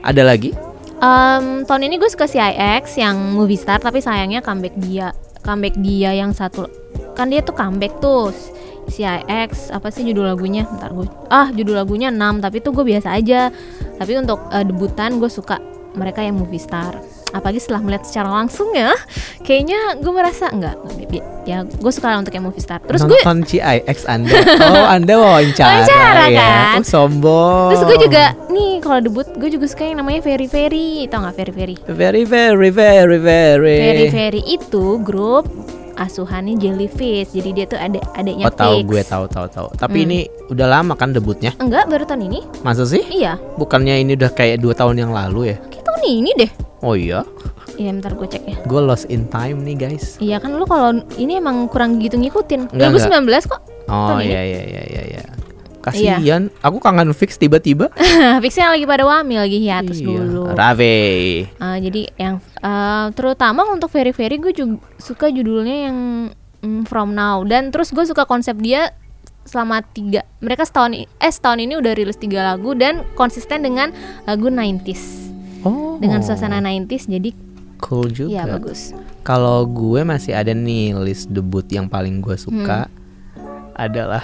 Ada lagi? Em, tahun ini gue suka CIX yang movie star tapi sayangnya comeback dia comeback dia yang satu. Kan dia tuh comeback tuh CIX apa sih judul lagunya? Ntar gue ah judul lagunya 6 tapi tuh gue biasa aja. Tapi untuk eh, debutan gue suka mereka yang movie star apalagi setelah melihat secara langsung ya kayaknya gue merasa enggak ya gue suka lah untuk yang movie star terus gue Nonton CIX Anda. Oh, Anda wawancara, Wawancara, ya. kan? Oh, sombong. terus gue juga nih kalau debut gue juga suka yang namanya Very Very tau nggak Very Very very very very very. Very Very itu grup asuhannya Jellyfish. Jadi dia tuh ada adiknya Oh, tahu gue tahu tahu tahu. Tapi Hmm. ini udah lama kan debutnya? Enggak, baru tahun ini. Masa sih? Iya. Bukannya ini udah kayak dua tahun yang lalu ya? Kayak tahun ini deh. Oh iya, Iya, bentar gue cek ya. gue lost in time nih guys. Iya kan lu kalau ini emang kurang gitu ngikutin. Enggak, 2019 kok. Oh iya iya iya iya. iya. Kasihan, aku kangen fix tiba-tiba. *laughs* Fixnya lagi pada wamil lagi hiatus Iya, dulu. Rave. Ah, jadi yang eh, terutama untuk Very Very gue juga suka judulnya yang mm, From Now dan terus gue suka konsep dia selama tiga mereka setahun eh setahun ini udah rilis tiga lagu dan konsisten dengan lagu 90s Oh. dengan suasana 90s jadi cool juga. ya bagus Kalau gue masih ada nih list debut yang paling gue suka Hmm. adalah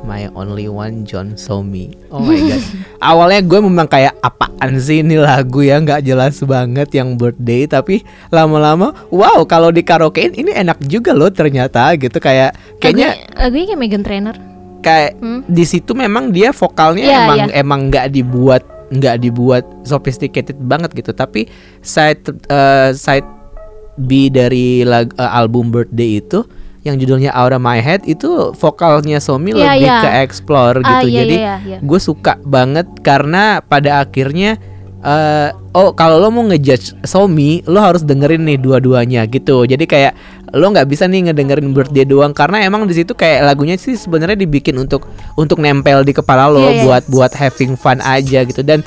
My Only One John Somi. Oh my god. *laughs* Awalnya gue memang kayak apaan sih ini lagu ya nggak jelas banget yang birthday tapi lama-lama wow kalau di karaokein ini enak juga loh ternyata gitu kayak kayaknya lagunya, lagunya kayak Megan Trainor kayak Hmm. di situ memang dia vokalnya Iya, emang iya. emang nggak dibuat nggak dibuat sophisticated banget gitu tapi side eh, side B dari lag- eh, album Birthday itu yang judulnya of My Head itu vokalnya Somi Iya, lebih iya. ke explore Ah, gitu iya, jadi iya, iya. gue suka banget karena pada akhirnya eh oh kalau lo mau ngejudge Somi lo harus dengerin nih dua-duanya gitu jadi kayak lo nggak bisa nih ngedengerin birthday doang. Karena emang di situ kayak lagunya sih sebenarnya dibikin untuk untuk nempel di kepala lo Iya, iya. buat buat having fun aja gitu. Dan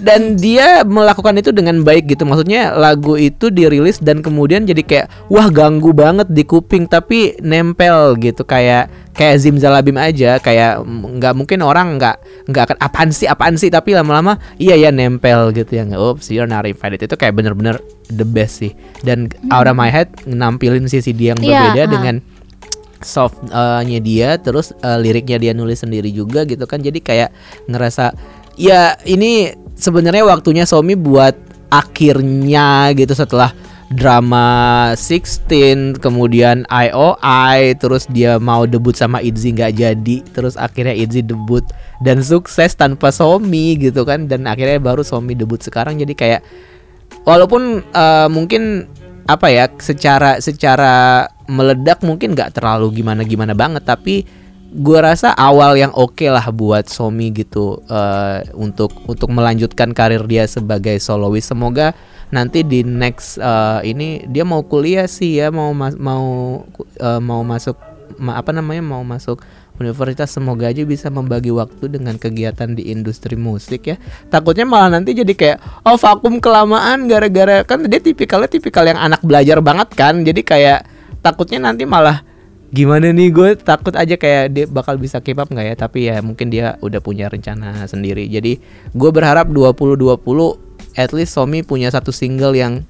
dan dia melakukan itu dengan baik gitu. Maksudnya lagu itu dirilis dan kemudian jadi kayak wah ganggu banget di kuping tapi nempel gitu. Kayak kayak zimzalabim aja. Kayak nggak mungkin orang nggak nggak akan apaan sih apaan sih? Tapi lama-lama iya ya nempel gitu ya. Oops you're not invited. Itu kayak bener-bener the best sih. Dan out of my head nampilin sisi dia yang Iya, berbeda ha. dengan softnya dia terus eh, liriknya dia nulis sendiri juga gitu kan. Jadi kayak ngerasa ya ini sebenarnya waktunya Somi buat akhirnya gitu setelah drama 16 kemudian IOI terus dia mau debut sama Itzy nggak jadi terus akhirnya Itzy debut dan sukses tanpa Somi gitu kan dan akhirnya baru Somi debut sekarang. Jadi kayak walaupun eh, mungkin apa ya secara secara meledak mungkin nggak terlalu gimana gimana banget tapi gua rasa awal yang oke lah buat Somi gitu eh, untuk untuk melanjutkan karir dia sebagai solois. Semoga nanti di next eh, ini dia mau kuliah sih ya mau mas- mau eh, mau masuk ma- apa namanya mau masuk universitas. Semoga aja bisa membagi waktu dengan kegiatan di industri musik ya. Takutnya malah nanti jadi kayak oh vakum kelamaan gara-gara kan dia tipikalnya tipikal yang anak belajar banget kan. Jadi kayak takutnya nanti malah gimana nih gue takut aja kayak dia bakal bisa keep up nggak ya? Tapi ya mungkin dia udah punya rencana sendiri. Jadi gue berharap 2020 at least Somi punya satu single yang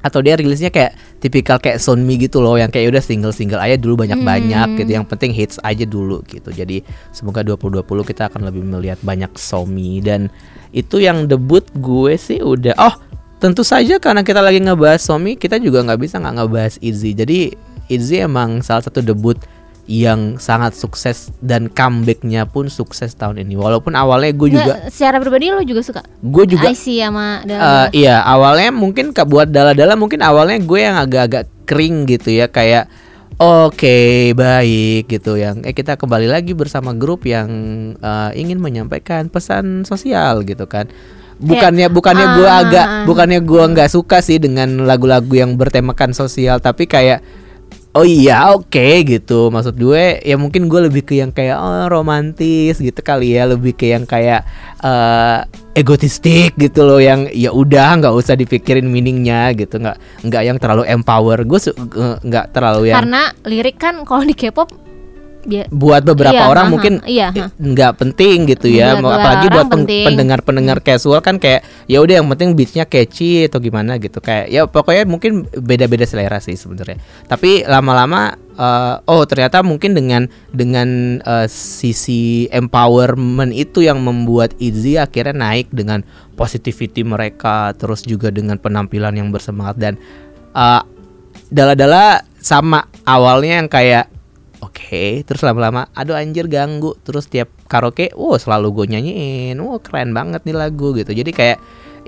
atau dia rilisnya kayak tipikal kayak Sonmi gitu loh yang kayak udah single-single aja dulu banyak-banyak Hmm. gitu. Yang penting hits aja dulu gitu. Jadi semoga 2020 kita akan lebih melihat banyak Somi. Dan itu yang debut gue sih udah oh tentu saja karena kita lagi ngebahas Somi kita juga nggak bisa nggak ngebahas Izzy. Jadi Izzy emang salah satu debut yang sangat sukses dan comebacknya pun sukses tahun ini. Walaupun awalnya gue juga Nggak, secara pribadi lo juga suka? Gue juga IC sama Eh, Dala. iya awalnya mungkin ke buat dala-dala mungkin awalnya gue yang agak-agak kering gitu ya kayak oke baik gitu yang eh kita kembali lagi bersama grup yang eh, ingin menyampaikan pesan sosial gitu kan. Bukannya bukannya gue ah, agak bukannya gue nggak suka sih dengan lagu-lagu yang bertemakan sosial tapi kayak Oh iya oke gitu. Maksud gue ya mungkin gue lebih ke yang kayak oh, romantis gitu kali ya. Lebih ke yang kayak eh egotistik gitu loh. Yang ya udah nggak usah dipikirin meaningnya gitu. Nggak nggak yang terlalu empower. Gue nggak terlalu yang Karena lirik kan kalau di K-pop buat beberapa Iya, orang mungkin iya, nggak penting gitu ya. Buat apalagi buat pendengar-pendengar casual kan kayak ya udah yang penting beatnya catchy atau gimana gitu. Kayak ya pokoknya mungkin beda-beda selera sih sebenarnya. Tapi lama-lama eh, oh ternyata mungkin dengan dengan eh, sisi empowerment itu yang membuat Izzy akhirnya naik dengan positivity mereka terus juga dengan penampilan yang bersemangat dan eh, dala-dala sama awalnya yang kayak oke terus lama-lama aduh anjir ganggu. Terus tiap karaoke wow selalu gue nyanyiin. Wow keren banget nih lagu gitu. Jadi kayak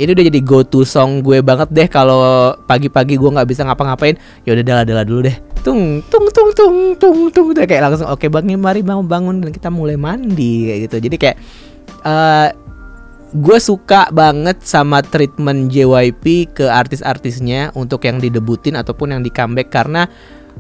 ini udah jadi go to song gue banget deh kalau pagi-pagi gue nggak bisa ngapa-ngapain. Ya udah dala-dala dulu deh. Tung tung tung tung tung tung udah kayak langsung oke bangun mari bangun bangun dan kita mulai mandi kayak gitu. Jadi kayak eh gue suka banget sama treatment JYP ke artis-artisnya untuk yang didebutin ataupun yang di comeback karena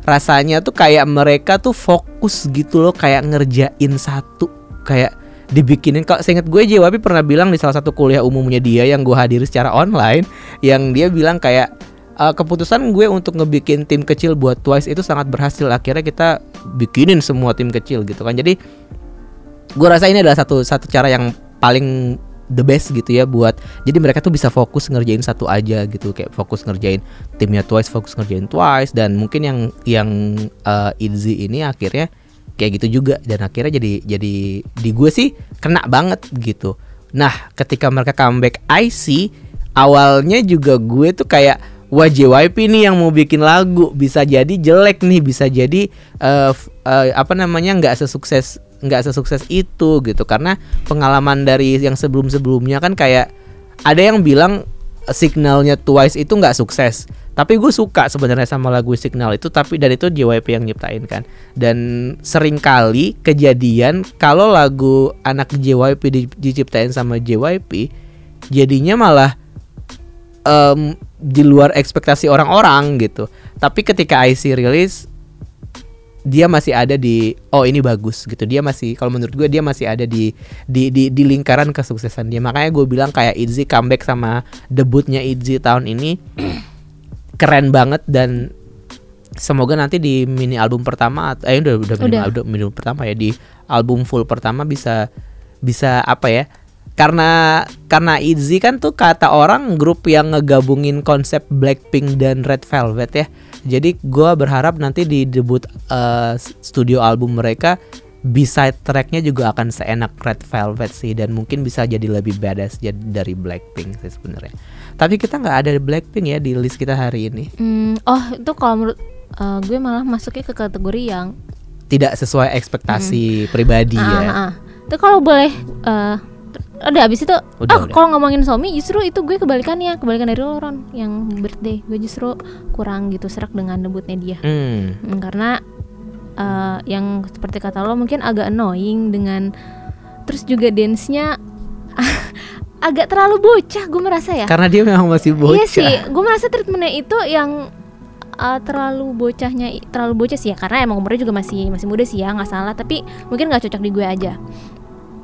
rasanya tuh kayak mereka tuh fokus gitu loh kayak ngerjain satu. Kayak dibikinin kalau seinget gue JYP pernah bilang di salah satu kuliah umumnya dia yang gue hadiri secara online yang dia bilang kayak "Eh, keputusan gue untuk ngebikin tim kecil buat Twice itu sangat berhasil. Akhirnya kita bikinin semua tim kecil gitu kan. Jadi gue rasa ini adalah satu satu cara yang paling the best gitu ya buat jadi mereka tuh bisa fokus ngerjain satu aja gitu kayak fokus ngerjain timnya Twice fokus ngerjain Twice dan mungkin yang yang uh, Itzy ini akhirnya kayak gitu juga dan akhirnya jadi jadi di gue sih kena banget gitu. Nah ketika mereka comeback IC awalnya juga gue tuh kayak wah JYP nih yang mau bikin lagu bisa jadi jelek nih bisa jadi f- eh, apa namanya nggak sesukses nggak sesukses itu gitu. Karena pengalaman dari yang sebelum sebelumnya kan kayak ada yang bilang signalnya Twice itu nggak sukses. Tapi gue suka sebenarnya sama lagu signal itu tapi dan itu JYP yang nyiptain kan. Dan sering kali kejadian kalau lagu anak JYP di- diciptain sama JYP jadinya malah em, di luar ekspektasi orang-orang gitu. Tapi ketika IC rilis dia masih ada di oh ini bagus gitu. Dia masih kalau menurut gue dia masih ada di di di, di lingkaran kesuksesan dia. Makanya gue bilang kayak Itzy comeback sama debutnya Itzy tahun ini *clears throat* keren banget dan semoga nanti di mini album pertama eh udah udah mini Udah. album, mini album pertama ya di album full pertama bisa bisa apa ya karena karena Itzy kan tuh kata orang grup yang ngegabungin konsep Blackpink dan Red Velvet ya. Jadi gua berharap nanti di debut eh, studio album mereka B-side tracknya juga akan seenak Red Velvet sih dan mungkin bisa jadi lebih badass jadi dari Blackpink sih sebenarnya. Tapi kita nggak ada Blackpink ya di list kita hari ini. Hmm, oh itu kalau menurut uh, gue malah masuknya ke kategori yang Tidak sesuai ekspektasi pribadi ah, ya. ah, ah. Itu kalau boleh uh, udah abis itu Udah, oh kalau ngomongin Somi justru itu gue kebalikannya kebalikan dari lo Ron yang birthday gue justru kurang gitu serak dengan debutnya dia Hmm. Hmm, karena uh, yang seperti kata lo mungkin agak annoying dengan terus juga dance-nya *laughs* agak terlalu bocah gue merasa ya Karena dia memang masih bocah. Iya sih, gue merasa treatmentnya itu yang uh, terlalu bocahnya terlalu bocah sih ya karena emang umurnya juga masih masih muda sih ya nggak salah tapi mungkin nggak cocok di gue aja.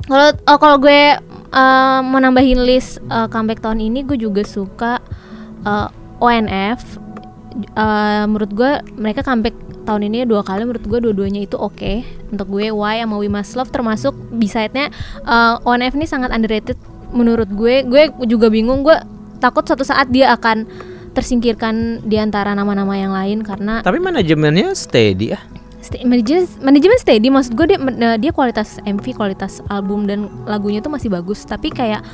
Kalau uh, kalau gue uh, mau list uh, comeback tahun ini gue juga suka uh, ONF. Uh, menurut gue mereka comeback tahun ini dua kali menurut gue dua-duanya itu oke untuk gue Why sama We Must Love termasuk B-side-nya uh, ONF ini sangat underrated menurut gue gue juga bingung gue takut suatu saat dia akan tersingkirkan di antara nama-nama yang lain karena Tapi manajemennya steady ya. Manajemen manajemen steady maksud gue dia eh, dia kualitas MV kualitas album dan lagunya tuh masih bagus. Tapi kayak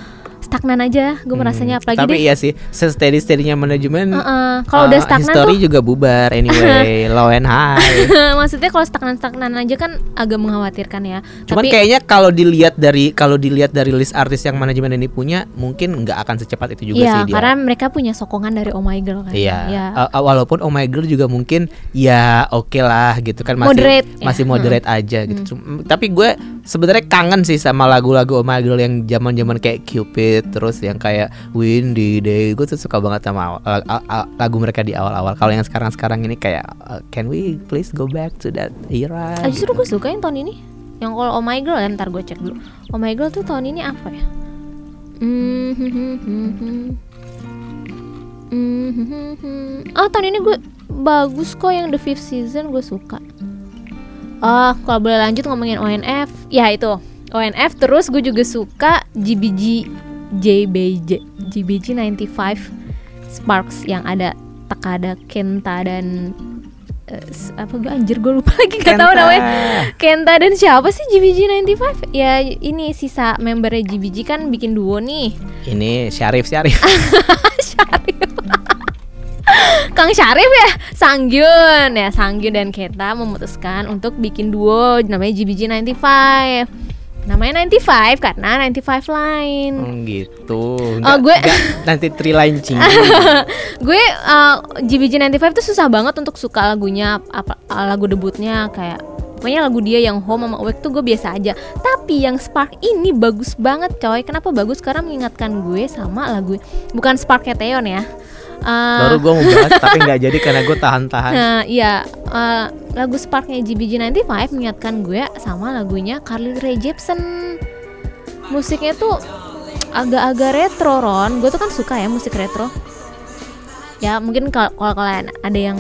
stagnan aja gue merasanya apalagi Hmm, Tapi deh iya sih, steady steadynya manajemen. Heeh, kalau udah uh, stagnan history tuh juga bubar anyway, *laughs* low and high. *laughs* maksudnya kalau stagnan-stagnan aja kan agak mengkhawatirkan ya Cuman tapi kayaknya kalau dilihat dari kalau dilihat dari list artis yang manajemen ini punya, mungkin nggak akan secepat itu juga iya sih dia. karena mereka punya sokongan dari Oh My Girl kan Iya. ya. Uh, uh, walaupun Oh My Girl juga mungkin ya oke lah gitu kan masih Moderate, ya. masih moderate aja gitu. Cum- Tapi gue sebenarnya kangen sih sama lagu-lagu Oh My Girl yang zaman-zaman kayak Cupid terus yang kayak Windy Day. Gue tuh suka banget sama awal- lagu mereka di awal-awal. Kalau yang sekarang-sekarang ini kayak uh, Can we please go back to that era? Ah, justru gue suka yang tahun ini yang kalau Oh My Girl ya ntar gue cek dulu Oh My Girl tuh tahun ini apa ya Hmm, hmm, hmm, hmm, hmm. Hmm, hmm, hmm, hmm. oh tahun ini gue bagus kok yang The Fifth Season gue suka Oh kalau boleh lanjut ngomongin ONF ya itu ONF terus gue juga suka GBG JBJ GBG 95 Sparks yang ada Takada Kenta dan s- apa gue anjir gue lupa *laughs* lagi gak tahu Kenta. namanya. Kenta dan siapa sih GBG 95 ya ini sisa membernya GBG kan bikin duo nih. Ini Syarif Syarif. *laughs* Syarif. Kang Syarif ya? Sangyun. Ya Sangyun dan Keta memutuskan untuk bikin duo namanya GBG 95 namanya 95 karena 95 line. Hmm, gitu. Oh, gue- nggak- nanti three line cing. *laughs* gue uh, GBG 95 tuh susah banget untuk suka lagunya apa uh, lagu debutnya kayak pokoknya lagu dia yang Home sama Awake tuh gue biasa aja. Tapi yang Spark ini bagus banget coy. Kenapa bagus? Karena mengingatkan gue sama lagu bukan Sparknya Teon ya Uh, Baru gue mau bahas tapi nggak jadi karena gue tahan-tahan. Nah, iya uh, lagu Sparknya GBG 95 mengingatkan gue sama lagunya Carly Rae Jepsen. Musiknya tuh agak-agak retro Ron. Gue tuh kan suka ya musik retro. Ya mungkin kalau kalian ada yang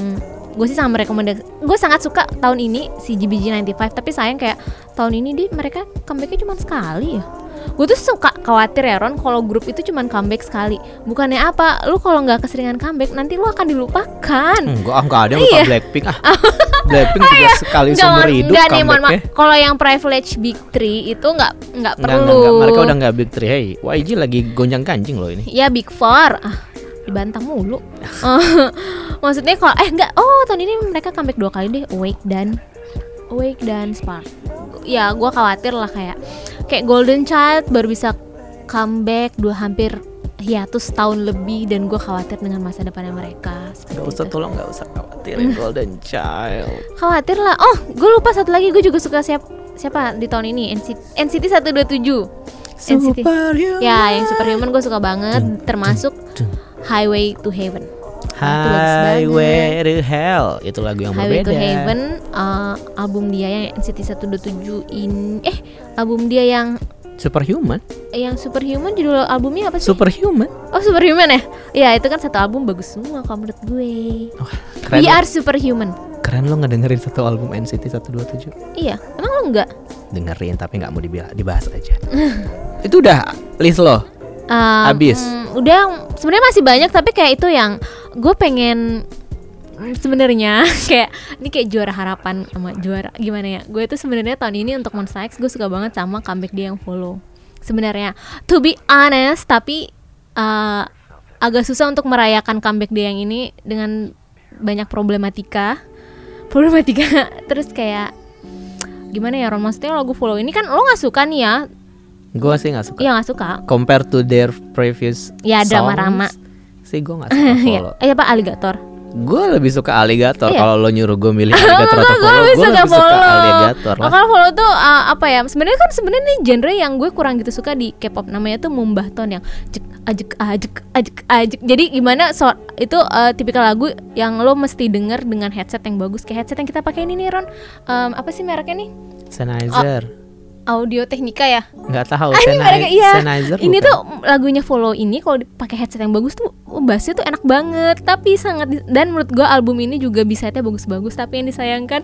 gue sih sama rekomendasi gue sangat suka tahun ini si GBG 95 tapi sayang kayak tahun ini dia mereka comebacknya cuma sekali ya gue tuh suka khawatir ya Ron kalau grup itu cuma comeback sekali bukannya apa lu kalau nggak keseringan comeback nanti lu akan dilupakan Enggak, ah, enggak ada yang Iya. lupa Blackpink ah. *laughs* Blackpink juga sekali Nggak, seumur hidup nggak nih, mohon maaf. Kalau yang privilege big three itu nggak nggak Enggak, perlu. enggak, enggak. Mereka udah enggak big three. Hey, YG lagi gonjang ganjing loh ini. Ya big four. Ah, dibantah mulu. *laughs* *laughs* Maksudnya kalau eh enggak. Oh tahun ini mereka comeback dua kali deh. Awake dan Awake dan Spark. Ya gue khawatir lah kayak kayak Golden Child baru bisa comeback dua hampir hiatus tahun lebih dan gue khawatir dengan masa depannya mereka. Enggak usah itu. tolong enggak usah khawatirin Golden *laughs* Child. Khawatir lah. Oh, gue lupa satu lagi. Gue juga suka siapa siapa di tahun ini NCT NCT 127. NCT. Superhuman. Ya, yang Superhuman gue suka banget, termasuk. Highway to Heaven. Highway to Hell itu lagu yang Highway berbeda. to Heaven uh, album dia yang NCT 127 in eh album dia yang Superhuman. yang Superhuman judul albumnya apa sih? Superhuman. oh Superhuman ya? Iya itu kan satu album bagus semua kalau menurut gue. Wah, keren. We lo- are Superhuman. Keren lo ngedengerin satu album NCT 127. Iya, emang lo enggak? Dengerin tapi nggak mau dibahas aja. *laughs* itu udah list lo. Um, Habis. mm, udah sebenarnya masih banyak tapi kayak itu yang gue pengen sebenarnya *laughs* kayak ini kayak juara harapan sama juara gimana ya? Gue tuh sebenarnya tahun ini untuk Monsta X gue suka banget sama comeback dia yang follow sebenarnya. To be honest tapi uh, agak susah untuk merayakan comeback dia yang ini dengan banyak problematika. Problematika *laughs* terus kayak gimana ya Ron? Maksudnya lagu follow ini kan lo nggak suka nih ya Gue sih nggak suka. iya nggak suka Compare to their previous Ya, drama-rama. songs, Sih gue gak *laughs* suka Iya. follow. Eh apa alligator? Gue lebih suka alligator. Iya. Kalau lo nyuruh gue milih *laughs* alligator atau Gue follow, lebih gue suka lebih suka follow. alligator Oh, lah. kalau follow tuh uh, apa ya? Sebenarnya kan sebenarnya nih genre yang gue kurang gitu suka di K-pop namanya tuh mumbahton yang cek ajek ajek ajek ajek. Jadi gimana so itu uh, tipikal lagu yang lo mesti denger dengan headset yang bagus kayak headset yang kita pakai ini nih Ron. Um, apa sih mereknya nih? Sennheiser. Audio Technica ya. Nggak tahu. Ah, ini mereka iya. Sennheiser Ini bukan? tuh lagunya Follow ini kalau dipakai headset yang bagus tuh oh, bassnya tuh enak banget, tapi sangat dan menurut gua album ini juga bisa-nya bagus-bagus, tapi yang disayangkan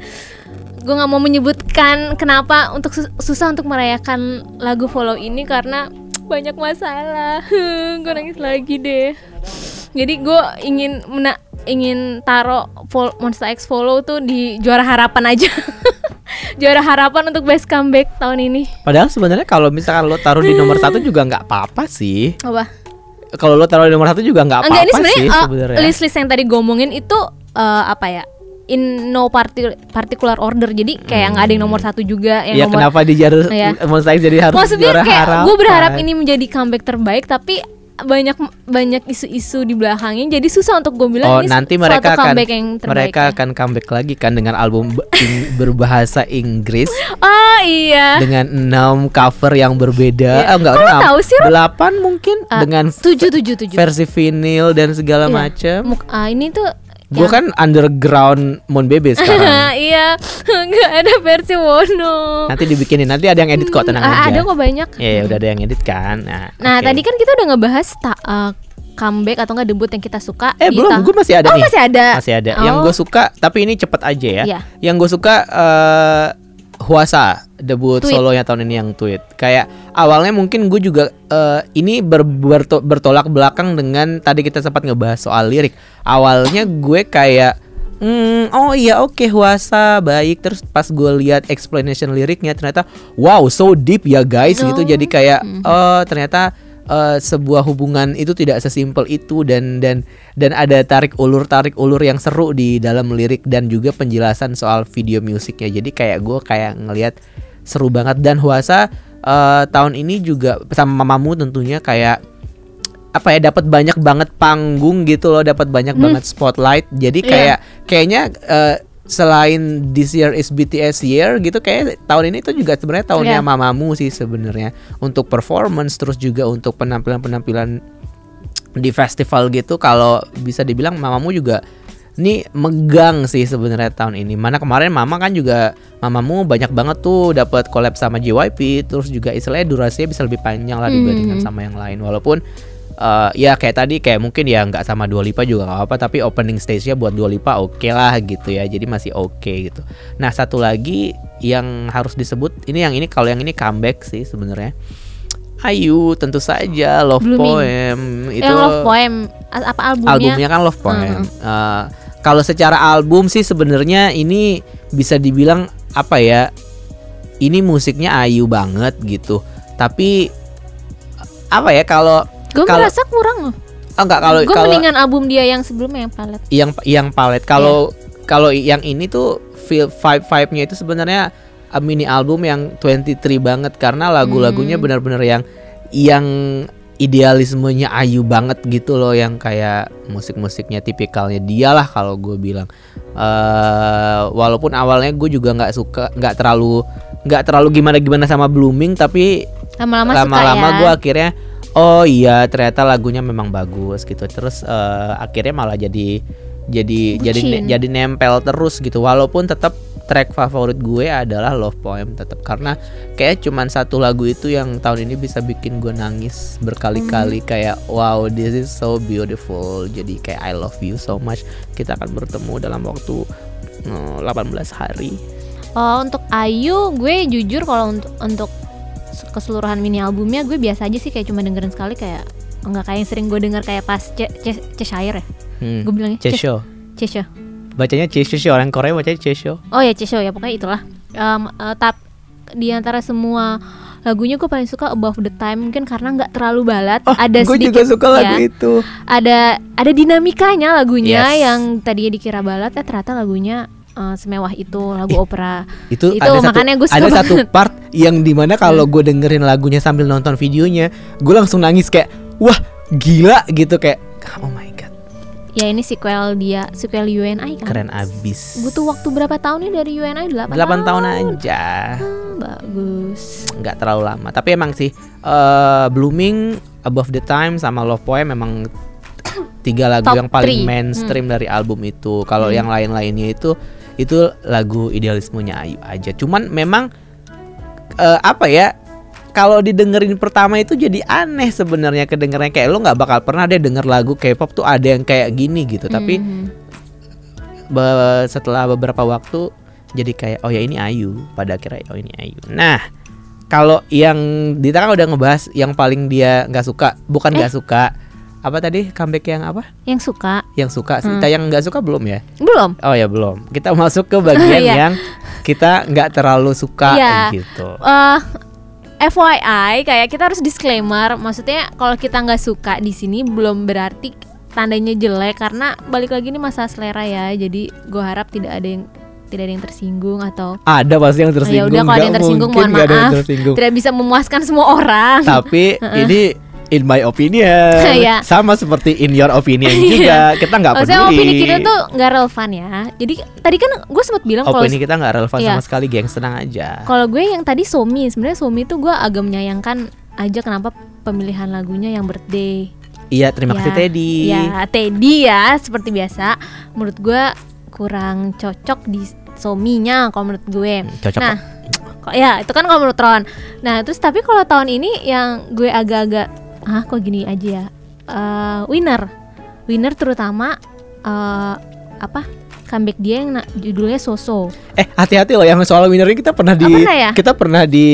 gue nggak mau menyebutkan kenapa untuk sus- susah untuk merayakan lagu Follow ini karena *tsk* banyak masalah. *laughs* gue nangis lagi deh. Jadi gue ingin mena ingin taruh Monster X follow tuh di juara harapan aja. *laughs* juara harapan untuk best comeback tahun ini. Padahal sebenarnya kalau misalkan lo taruh di nomor satu juga nggak apa-apa sih. Apa? Kalau lo taruh di nomor satu juga nggak Enggak ini apa-apa sebenarnya sih uh, sebenarnya. list-list yang tadi gue omongin itu uh, apa ya? In no parti- particular order. Jadi kayak nggak ada yang nomor satu juga yang Ya nomor kenapa di jar Iya. Monster X jadi harus Maksudnya juara kayak harapan? gue berharap ini menjadi comeback terbaik tapi banyak banyak isu-isu di belakangnya jadi susah untuk gue bilang Oh ini nanti mereka akan yang terbaik mereka ya. akan comeback lagi kan dengan album ing- berbahasa Inggris oh iya dengan enam cover yang berbeda. Iya. Ah, enggak enam, tahu sih, delapan mungkin Ah, dengan tujuh tujuh tujuh versi vinyl dan segala Iya. macam. Muk- ah, ini tuh Gue kan underground Mon Bebe *laughs* sekarang. iya nggak ada versi Wono nanti dibikinin, nanti ada yang edit kok tenang Ah, aja. ada kok banyak Ya, ya, udah ada yang edit kan. Nah, nah oke. tadi kan kita udah ngebahas ta- uh, comeback atau enggak debut yang kita suka Eh belum, gue masih ada oh nih. masih ada Masih ada. Yang Oh. gue suka, tapi ini cepet aja ya. Iya. Yang gue suka eh Huasa debut Tweet. solonya tahun ini yang tweet. Kayak awalnya mungkin gue juga eh, ini ber- berto- bertolak belakang dengan tadi kita sempat ngebahas soal lirik. Awalnya gue kayak Hmm, oh iya oke Huasa baik terus pas gue lihat explanation liriknya ternyata wow so deep ya guys gitu Oh. jadi kayak oh ternyata eh, sebuah hubungan itu tidak sesimpel itu dan dan dan ada tarik ulur tarik ulur yang seru di dalam lirik dan juga penjelasan soal video musiknya. Jadi kayak gue kayak ngelihat seru banget. Dan Huasa eh, tahun ini juga sama mamamu tentunya kayak apa ya dapat banyak banget panggung gitu loh dapat banyak banget spotlight. Jadi Iya. kayak kayaknya eh, selain this year is BTS year gitu kayak tahun ini tuh juga sebenarnya tahunnya Iya. mamamu sih sebenarnya untuk performance terus juga untuk penampilan-penampilan di festival gitu kalau bisa dibilang mamamu juga ini megang sih sebenarnya tahun ini. Mana kemarin mama kan juga mamamu banyak banget tuh dapat collab sama JYP terus juga istilahnya durasinya bisa lebih panjang lah dibandingkan Mhm. sama yang lain walaupun eh, ya kayak tadi kayak mungkin ya nggak sama Dua Lipa juga nggak apa-apa tapi opening stage-nya buat Dua Lipa oke lah gitu ya jadi masih oke gitu. Nah satu lagi yang harus disebut ini yang ini kalau yang ini comeback sih sebenarnya. Ayu tentu saja Love Blooming. Poem itu yang love poem apa albumnya, albumnya kan Love Poem. Eh, kalau secara album sih sebenarnya ini bisa dibilang apa ya? Ini musiknya Ayu banget gitu. Tapi apa ya kalau gue merasa kurang loh. Oh enggak kalau gue mendingan album dia yang sebelumnya yang palet. Yang yang palet. Kalau Iya. kalau yang ini tuh feel vibe vibe-nya itu sebenarnya mini album yang 23 banget. Karena lagu-lagunya Hmm. benar-benar yang yang idealismenya Ayu banget gitu loh. Yang kayak musik-musiknya tipikalnya dia lah kalau gue bilang. Eh walaupun awalnya gue juga nggak suka nggak terlalu nggak terlalu gimana gimana sama Blooming tapi lama-lama lama-lama ya. gue akhirnya oh iya ternyata lagunya memang bagus gitu. Terus eh, akhirnya malah jadi jadi jadi Bucin. jadi nempel terus gitu. Walaupun tetap track favorit gue adalah Love Poem tetap karena kayak cuman satu lagu itu yang tahun ini bisa bikin gue nangis berkali-kali. Hmm. kayak wow this is so beautiful. Jadi kayak I love you so much. Kita akan bertemu dalam waktu eh, 18 hari. Oh, untuk Ayu, gue jujur kalau untuk untuk keseluruhan mini albumnya gue biasa aja sih kayak cuma dengerin sekali kayak nggak kayak yang sering gue denger kayak pas Ce- Ce- Cheshire ya. hmm. Gue bilangnya Chesho Cheshire. bacanya Chesho orang Korea bacanya Chesho Oh ya Cheshire ya pokoknya itulah. Em, eh, tap di antara semua lagunya gue paling suka Above the Time mungkin karena nggak terlalu balad, Oh, ada gue sedikit juga suka lagu ya, itu. ada ada dinamikanya lagunya Yes. yang tadinya dikira balad eh ternyata lagunya eh, semewah itu lagu opera. Itu, Itu ada satu, makanya gue suka ada satu banget. Hmm. part yang di mana kalau gue dengerin lagunya sambil nonton videonya, gue langsung nangis kayak wah gila gitu kayak oh my god Ya ini sequel dia, sequel UNI kan. keren abis. Butuh waktu berapa tahun nih dari UNI? 8, 8 tahun aja, Hmm, bagus. nggak terlalu lama. Tapi emang sih eh, Blooming, Above the Time sama Love Poem memang tiga lagu Top yang paling three. mainstream dari album itu. Kalau Hmm. yang lain-lainnya itu itu lagu idealismenya Ayu aja. Cuman memang eh, apa ya? Kalau didengerin pertama itu jadi aneh sebenarnya kedengerannya kayak lo nggak bakal pernah deh denger lagu K-pop tuh ada yang kayak gini gitu. Tapi Mhm. be- setelah beberapa waktu jadi kayak oh ya ini Ayu pada akhirnya oh ini Ayu. Nah kalau yang Dita kan udah ngebahas yang paling dia nggak suka bukan nggak suka apa tadi comeback yang apa? Yang suka Yang suka. Hmm. Kita yang nggak suka belum ya? belum? Oh ya belum. Kita masuk ke bagian *laughs* Iya. yang kita nggak terlalu suka Iya. gitu. eh FYI kayak kita harus disclaimer maksudnya kalau kita nggak suka di sini belum berarti tandanya jelek karena balik lagi ini masalah selera ya jadi gue harap tidak ada yang tidak ada yang tersinggung atau Ada pasti yang ya tersinggung. udah kalau ada yang tersinggung mohon yang maaf tersinggung. tidak bisa memuaskan semua orang Tapi *laughs* ini in my opinion *laughs* Iya. sama seperti in your opinion *laughs* juga. Kita nggak peduli. maksudnya opini kita tuh nggak relevan ya jadi tadi kan gue sempat bilang kalau opini kita nggak relevan Iya. sama sekali, geng. Senang aja. kalau gue yang tadi Somi sebenarnya Somi tuh gue agak menyayangkan aja kenapa pemilihan lagunya yang birthday Iya, terima kasih Ya, Teddy. Ya, Teddy ya, seperti biasa. Menurut gue kurang cocok di Sominya kalau menurut gue. Cocok Nah, kok ya itu kan kalau menurut Ron. Nah, terus tapi kalau tahun ini yang gue agak-agak ah kok gini aja ya. Eh, winner. Winner terutama eh apa? Comeback dia yang judulnya Soso. Eh, hati-hati loh yang soal winner ini kita pernah di Oh, pernah ya? kita pernah di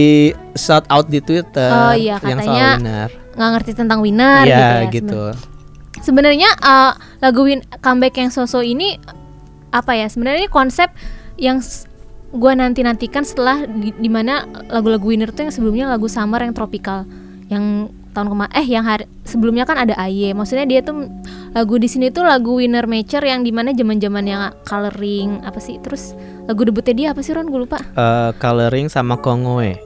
shout out di Twitter Oh, iya, yang soal winner. nggak ngerti tentang winner Iya, gitu ya. gitu. sebenarnya eh, lagu win comeback yang Soso ini apa ya sebenarnya ini konsep yang gue nanti nantikan setelah di, di mana lagu-lagu winner tuh yang sebelumnya lagu summer yang tropical yang tahun kemarin eh yang hari sebelumnya kan ada Aye maksudnya dia tuh lagu di sini tuh lagu winner mature yang di mana zaman zaman yang coloring apa sih terus lagu debutnya dia apa sih Ron gue lupa Eh, coloring sama Kongoe.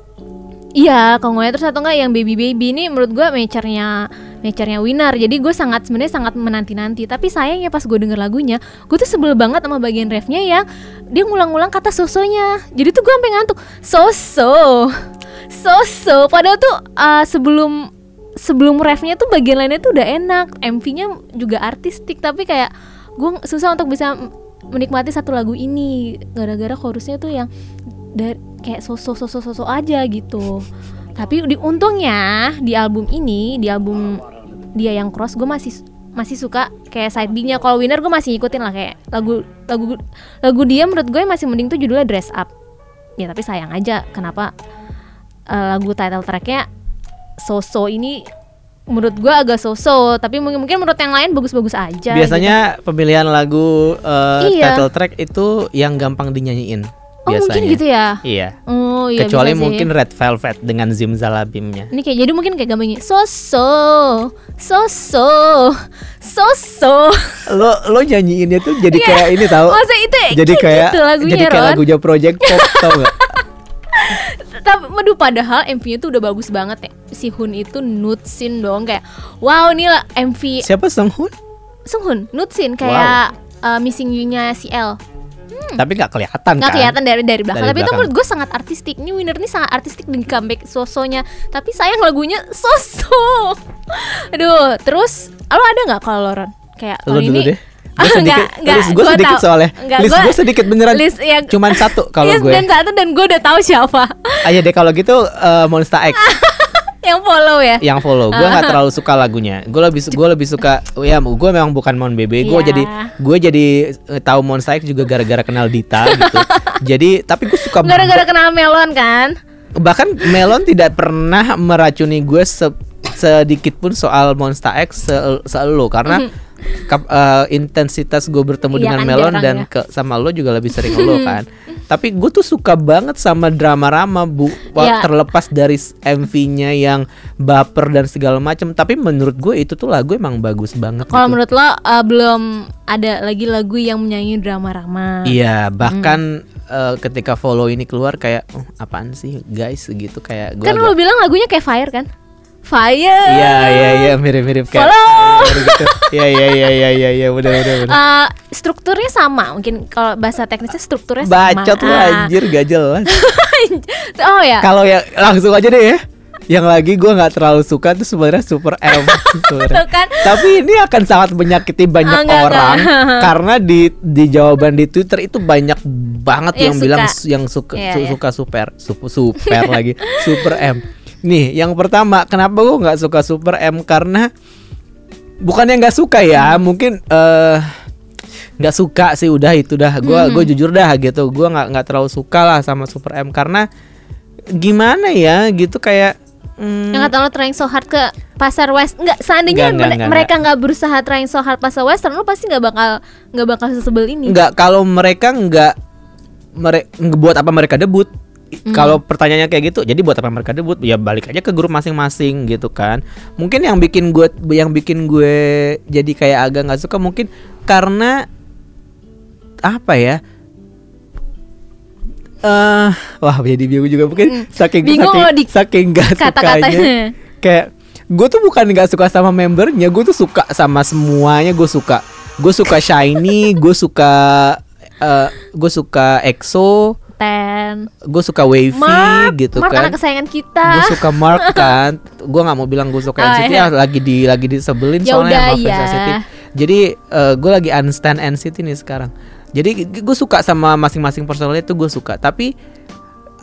Iya, kalau terus atau enggak yang baby baby ini menurut gua mature-nya mature-nya winner. Jadi gue sangat sebenarnya sangat menanti-nanti. Tapi sayangnya pas gue denger lagunya, gue tuh sebel banget sama bagian refnya yang dia ngulang-ngulang kata sosonya. Jadi tuh gue sampai ngantuk. Soso, soso. Padahal tuh uh, sebelum sebelum refnya tuh bagian lainnya tuh udah enak. MV-nya juga artistik. Tapi kayak gue susah untuk bisa menikmati satu lagu ini gara-gara chorusnya tuh yang dari kayak sosok sosok sosok aja gitu tapi di untungnya di album ini di album dia yang cross gue masih masih suka kayak side B-nya kalau winner gue masih ikutin lah kayak lagu lagu lagu dia menurut gue masih mending tuh judulnya dress up ya tapi sayang aja kenapa eh, lagu title tracknya so-so ini menurut gue agak so-so tapi mungkin mungkin menurut yang lain bagus-bagus aja Biasanya pemilihan lagu eh, Iya. title track itu yang gampang dinyanyiin. gitu. oh biasanya. mungkin gitu ya Iya. oh iya Kecuali mungkin Red Velvet dengan Zimzalabimnya. Ini kayak jadi mungkin kayak gampangnya so-so, so-so, so-so. Lo lo nyanyiinnya tuh jadi Iya. kayak ini. Masa itu jadi kayak gitu lagunya, jadi kayak Ron. lagunya Project Pop tau gak? *laughs* Tapi aduh padahal MV-nya tuh udah bagus banget ya. Si Hun itu nutsin dong kayak wow ini lah MV *laughs* Siapa Sunghoon? Sung nutsin kayak uh, Missing You-nya si L. Tapi nggak kelihatan Nggak kan? kelihatan dari dari belakang, Dari tapi itu belakang. menurut gue sangat artistik. Ini winner ini sangat artistik dengan comeback sosonya. Tapi sayang lagunya soso. *laughs* Aduh, terus lo ada nggak kalau Loron? Kayak Lo dulu ini deh. Gue Ah, sedikit, nggak, nggak, list gue gua sedikit tahu. soalnya. Nggak, list gue sedikit beneran. list yang Cuman *laughs* satu kalau gue. dan satu dan gue udah tahu siapa Ayo deh kalau gitu eh, Monster X *laughs* yang follow ya. yang follow. Gue nggak *laughs* terlalu suka lagunya. Gue lebih gue lebih suka. Ya gue memang bukan Mon BB. Gue Iya. jadi gue jadi eh, tahu Monster X juga gara-gara kenal Dita gitu. jadi tapi gue suka Gara-gara kenal Melon kan. bahkan Melon tidak pernah meracuni gue se- sedikit pun soal Monster X se, se lo karena kap- eh, intensitas gue bertemu Iya dengan kan, Melon dan ya. ke sama lo juga lebih sering lo *laughs* kan tapi gue tuh suka banget sama drama Rama bu Wah, Iya. terlepas dari MV-nya yang baper dan segala macam tapi menurut gue itu tuh lagu emang bagus banget Kalau gitu. menurut lo uh, belum ada lagi lagu yang menyanyi drama Rama. Iya, bahkan eh, ketika follow ini keluar kayak oh, apaan sih guys gitu kayak gue Kan lo bilang lagunya kayak Fire kan? Fire. Iya iya iya mirip-mirip kayak Follow. gitu. Iya iya iya iya iya iya benar benar benar. Uh, strukturnya sama mungkin kalau bahasa teknisnya strukturnya sama. Bacot lu Ah. anjir gak jelas. *laughs* oh ya. Kalau ya langsung aja deh ya. Yang lagi gua nggak terlalu suka tuh sebenarnya Super M. *laughs* Tuh kan. Tapi ini akan sangat menyakiti banyak Ah, enggak, orang enggak. *laughs* karena di di jawaban di Twitter itu banyak banget Yang yang bilang suka. su- yang suka Iya, su- iya. suka super super super lagi Super M. Nih, yang pertama, kenapa gua nggak suka Super M karena bukannya nggak suka ya, Hmm. mungkin eh nggak suka sih udah itu dah. Gua Hmm. gue jujur dah gitu. Gua nggak nggak terlalu suka lah sama Super M karena gimana ya gitu kayak Hmm, Yang kata lo trying so hard ke pasar west Enggak, seandainya Nggak, nggak, mere- nggak, mereka nggak berusaha trying so hard pasar western Lo pasti nggak bakal nggak bakal sesebel ini Enggak, kalau mereka enggak mere, buat apa mereka debut? Hmm. Kalau pertanyaannya kayak gitu, jadi buat apa mereka debut? Ya balik aja ke grup masing-masing gitu kan. Mungkin yang bikin gue yang bikin gue jadi kayak agak nggak suka mungkin karena apa ya? Eh, wah jadi bingung juga mungkin saking Hmm. Bingung saking, saking gak sukanya. kata-katanya. Kayak gue tuh bukan nggak suka sama membernya, gue tuh suka sama semuanya. Gue suka, gue suka shiny, gue suka, eh gue suka EXO, Ten gue suka wavy Mark gitu Mark kan. anak kesayangan kita Gue suka Mark *laughs* kan. gue nggak mau bilang gue suka Oh, NCT iya. ya lagi di lagi disebelin Ya soalnya udah, sama ya. NCT. Jadi gue lagi unstand NCT nih sekarang. Jadi gue suka sama masing-masing personalnya itu gue suka. Tapi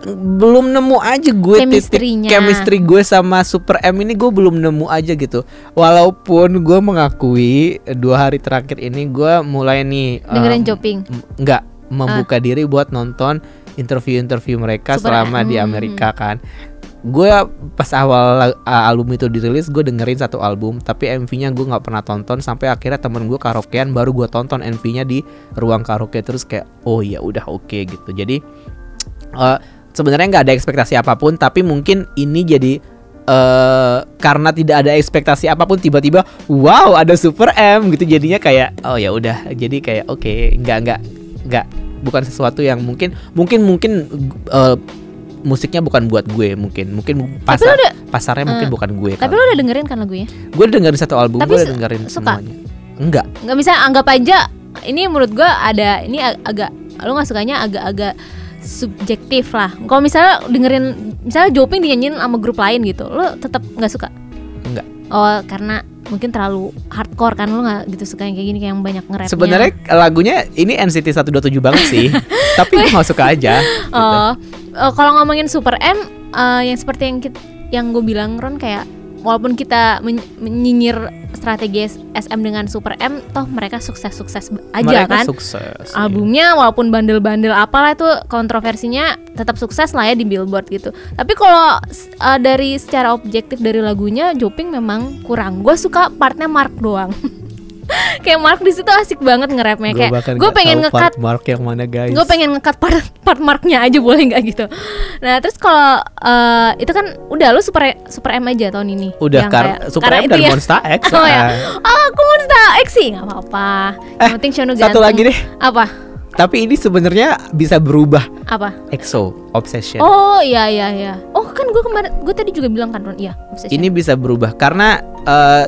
belum nemu aja gue titik chemistry gue sama Super M ini gue belum nemu aja gitu. Walaupun gue mengakui dua hari terakhir ini gue mulai nih Dengerin em, Joping m- nggak membuka diri buat nonton interview-interview mereka Super selama M. di Amerika kan. Gue pas awal uh, album itu dirilis gue dengerin satu album tapi MV-nya gue nggak pernah tonton sampai akhirnya temen gue karaokean baru gue tonton MV-nya di ruang karaoke terus kayak oh ya udah oke gitu. Jadi uh, sebenarnya nggak ada ekspektasi apa pun tapi mungkin ini jadi eh karena tidak ada ekspektasi apa pun tiba-tiba wow ada Super M gitu jadinya kayak oh ya udah jadi kayak oke nggak nggak nggak bukan sesuatu yang mungkin mungkin mungkin eh, musiknya bukan buat gue mungkin mungkin pasar udah- pasarnya mungkin Eh, bukan gue Tapi lo udah dengerin kan lagunya? gue dengerin satu album Tapi gue udah dengerin suka? semuanya. Enggak. Nggak bisa anggap aja ini menurut gua ada ini ag- agak lo nggak sukanya agak-agak subjektif lah. Kalau misalnya dengerin misalnya Joping dinyanyiin sama grup lain gitu lo tetap nggak suka enggak. Oh karena mungkin terlalu hardcore kan lo nggak gitu suka yang kayak gini kayak yang banyak nge sebenarnya lagunya ini NCT 127 banget sih. *laughs* Tapi gue nggak suka aja gitu. Oh, eh, kalau ngomongin Super M, eh, yang seperti yang kit- yang gue bilang Ron kayak walaupun kita men- menyinyir strategi SM dengan Super M, toh mereka sukses-sukses aja Mereka kan. sukses iya. Albumnya walaupun bandel-bandel apalah itu kontroversinya tetap sukses lah ya di Billboard gitu. Tapi kalau eh, dari secara objektif dari lagunya Joping memang kurang. Gue suka partnya Mark doang. *laughs* *laughs* kayak Mark di situ asik banget nge-rapnya. Kayak gue pengen ngekat mark yang mana guys. Gue pengen ngekat part part marknya aja boleh nggak gitu? Nah terus kalau eh, itu kan udah lu super super M aja tahun ini? Udah Yang karena kayak- Super M dan ya. Monster X *laughs* oh ya. oh aku Monster X sih nggak apa-apa. Yang Eh, penting Shono satu ganteng. lagi deh. apa? Tapi ini sebenarnya bisa berubah. Apa? EXO Obsession. Oh iya iya iya. Oh kan gue kemarin gue tadi juga bilang kan Ron. Iya obsession. ini bisa berubah karena eh,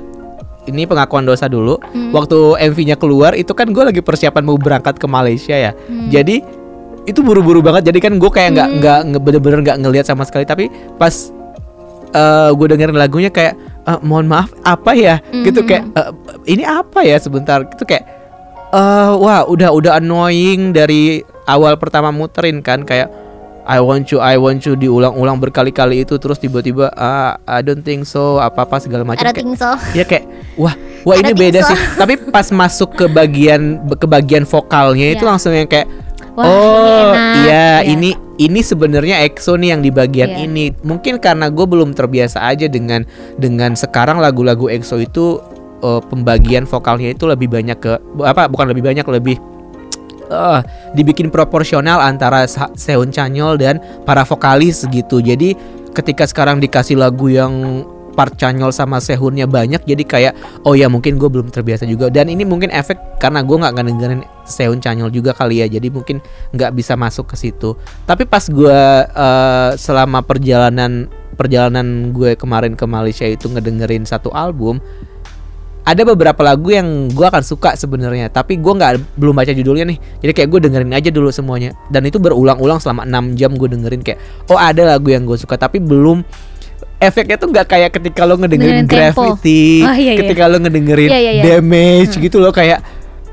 ini pengakuan dosa dulu Hmm. waktu MV-nya keluar itu kan gue lagi persiapan mau berangkat ke Malaysia ya Hmm. jadi itu buru-buru banget jadi kan gue kayak nggak Hmm. nggak bener-bener nggak ngelihat sama sekali tapi pas eh gue dengerin lagunya kayak "Eh, mohon maaf apa ya gitu Mhm. kayak "Eh, ini apa ya sebentar itu kayak eh wah udah udah annoying dari awal pertama muterin kan kayak I want you I want you diulang-ulang berkali-kali itu terus tiba-tiba ah I don't think so apa-apa segala macam ada kayak think so ya kayak wah wah I ini don't beda so. sih *laughs* tapi pas masuk ke bagian ke bagian vokalnya itu Iya. langsung yang kayak Wah, oh ini enak. iya Iya. ini ini sebenarnya EXO nih yang di bagian Iya. ini mungkin karena gue belum terbiasa aja dengan dengan sekarang lagu-lagu EXO itu eh, pembagian vokalnya itu lebih banyak ke apa bukan lebih banyak lebih eh, dibikin proporsional antara Sehun Chanyol dan para vokalis gitu. Jadi ketika sekarang dikasih lagu yang part Chanyol sama Sehunnya banyak jadi kayak oh ya mungkin gue belum terbiasa juga dan ini mungkin efek karena gue nggak ngedengerin Sehun Chanyol juga kali ya jadi mungkin nggak bisa masuk ke situ tapi pas gue eh, selama perjalanan perjalanan gue kemarin ke Malaysia itu ngedengerin satu album ada beberapa lagu yang gue akan suka sebenarnya tapi gue nggak belum baca judulnya nih jadi kayak gue dengerin aja dulu semuanya dan itu berulang-ulang selama 6 jam gue dengerin kayak oh ada lagu yang gue suka tapi belum efeknya tuh nggak kayak ketika lo ngedengerin Dengerin tempo. Gravity Oh, iya, iya. ketika lo ngedengerin Iya, iya, iya. Damage gitu loh kayak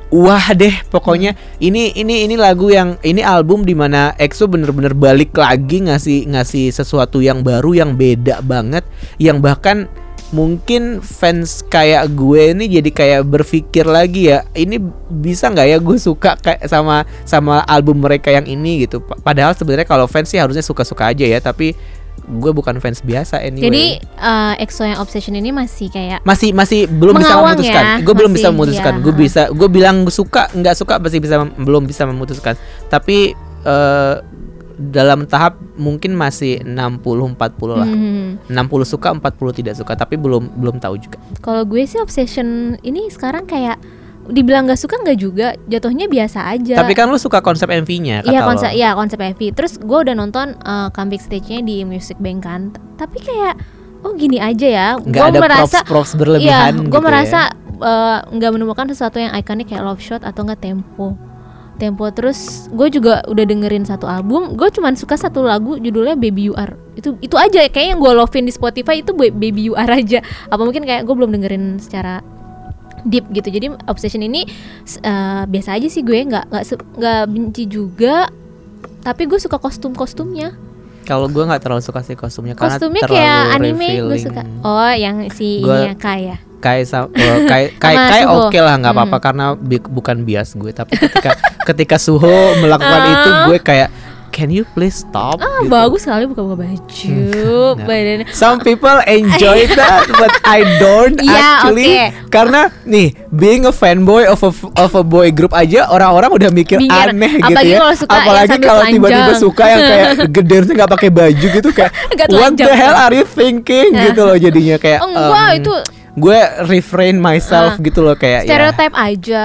wah deh pokoknya ini ini ini lagu yang ini album di mana EXO bener-bener balik lagi ngasih ngasih sesuatu yang baru yang beda banget yang bahkan mungkin fans kayak gue ini jadi kayak berpikir lagi ya ini bisa nggak ya gue suka kayak sama sama album mereka yang ini gitu Pa- padahal sebenarnya kalau fans sih harusnya suka-suka aja ya tapi gue bukan fans biasa anyway. Jadi eh, EXO yang Obsession ini masih kayak masih masih belum bisa memutuskan. ya, Gue belum bisa memutuskan. ya. Gue bisa gue bilang suka nggak suka masih bisa belum bisa memutuskan. Tapi eh, dalam tahap mungkin masih 60 40 lah. hmm, 60 suka 40 tidak suka tapi belum belum tahu juga. kalau gue sih Obsession ini sekarang kayak dibilang nggak suka nggak juga, jatuhnya biasa aja. Tapi kan lu suka konsep MV-nya Iya konsep, iya konsep MV. Terus gue udah nonton uh, comeback stage-nya di Music Bank kan. T- Tapi kayak oh gini aja ya. Nggak Gue ada merasa props props Iya, berlebihan gue gitu merasa ya. uh, nggak menemukan sesuatu yang ikonik kayak Love Shot atau enggak Tempo. Tempo terus gue juga udah dengerin satu album, gue cuman suka satu lagu judulnya Baby You Are. Itu itu aja kayak yang gue lovein di Spotify itu Ba- Baby You Are aja. Apa mungkin kayak gue belum dengerin secara deep gitu. Jadi Obsession ini uh, biasa aja sih gue nggak nggak nggak benci juga. Tapi gue suka kostum-kostumnya. Kalau gue nggak terlalu suka sih kostumnya karena Kostumnya terlalu kayak anime gue suka. Oh, yang si Gua- ini ya Kai ya. kayak sa- *laughs* oh, kayak kayak kayak Suho. oke lah nggak apa-apa Hmm. karena bi- bukan bias gue tapi ketika *laughs* ketika Suho melakukan Ah. itu gue kayak can you please stop Ah gitu. bagus sekali buka-buka baju Nah. badannya. Some people enjoy *laughs* that, but I don't Iya, actually. oke. Karena nih, being a fanboy of a of a boy group aja orang-orang udah mikir Mikir, aneh gitu apalagi ya. kalau suka Apalagi kalau tiba-tiba suka yang kayak gedernya nggak pakai baju gitu kayak what the hell are you thinking Nah. gitu loh jadinya kayak Oh, enggak, em, itu gue refrain myself Ah. gitu loh kayak ya. stereotype aja.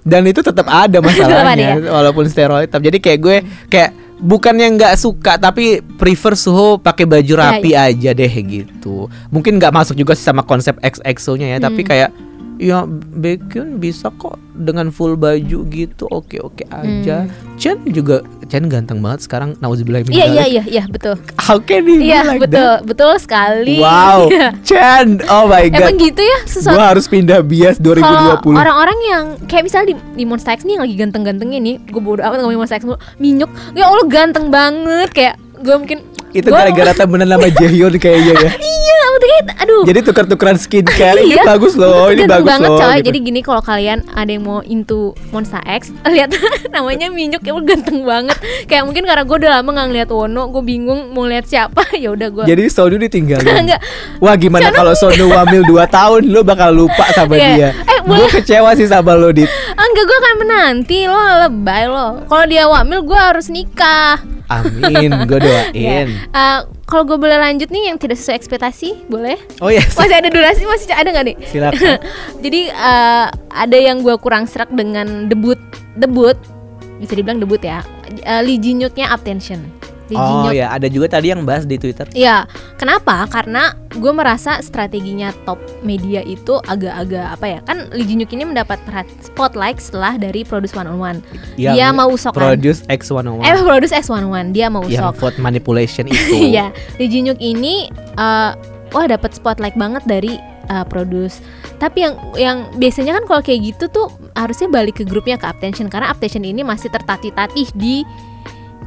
dan itu tetap ada *laughs* Tetap ada masalahnya ya? walaupun stereotip jadi kayak gue kayak bukannya nggak suka tapi prefer Suho pakai baju rapi aja deh gitu mungkin nggak masuk juga sih sama konsep XXO nya ya tapi Hmm. kayak ya Baekhyun bisa kok dengan full baju gitu oke oke aja Chen juga Chen ganteng banget sekarang nauzubillah Hmm. Iya iya iya iya betul. how can be Iya like betul that? betul sekali. wow *laughs* Iya. Chen oh my god Emang gitu ya gue sesuatu. harus pindah bias Kalau 2020 orang-orang yang kayak misalnya di, di Monster X nih yang lagi ganteng-gantengnya nih, gue bodo amat ngomongin Monster X mulu, Minyuk, ya Allah ganteng banget kayak gue mungkin itu gara-gara temenan sama *laughs* Jaehyun kayaknya ya Iya, kayak aduh. Jadi tukar-tukaran skincare ini *laughs* Iya, bagus loh, ini bagus banget loh. coy. gitu. Jadi gini kalau kalian ada yang mau into Monster X, *laughs* lihat namanya Minyuk ya ganteng banget. Kayak mungkin karena gue udah lama nggak ngeliat Wono, gue bingung mau lihat siapa. *laughs* ya udah gue. Jadi Sonu ditinggalin. Enggak. Wah gimana kalau Sonu wamil 2 tahun lo bakal lupa sama Iya. dia. Eh, gue kecewa sih sama lo dit. Ah, enggak gue akan menanti lo lebay lo. Kalau dia wamil gue harus nikah. Amin, gue *laughs* Ya. doain. Eh, kalau gue boleh lanjut nih yang tidak sesuai ekspektasi, boleh? Oh ya, Masih ada durasi, masih ada nggak nih? silakan. *laughs* Jadi eh, ada yang gue kurang serak dengan debut debut bisa dibilang debut ya. Uh, Lee Attention. Jin Oh ya, ada juga tadi yang bahas di Twitter. Iya, kenapa? Karena gue merasa strateginya top media itu agak-agak apa ya? Kan Lee Jin ini mendapat spotlight setelah dari Produce 101. Yang dia mau usok kan? Produce X101. Eh, Produce X101, dia mau yang usok. vote manipulation *laughs* itu. Iya, Lee Jin Yook ini eh, wah dapat spotlight banget dari uh, produce. Tapi yang yang biasanya kan kalau kayak gitu tuh harusnya balik ke grupnya ke Attention karena Attention ini masih tertatih-tatih di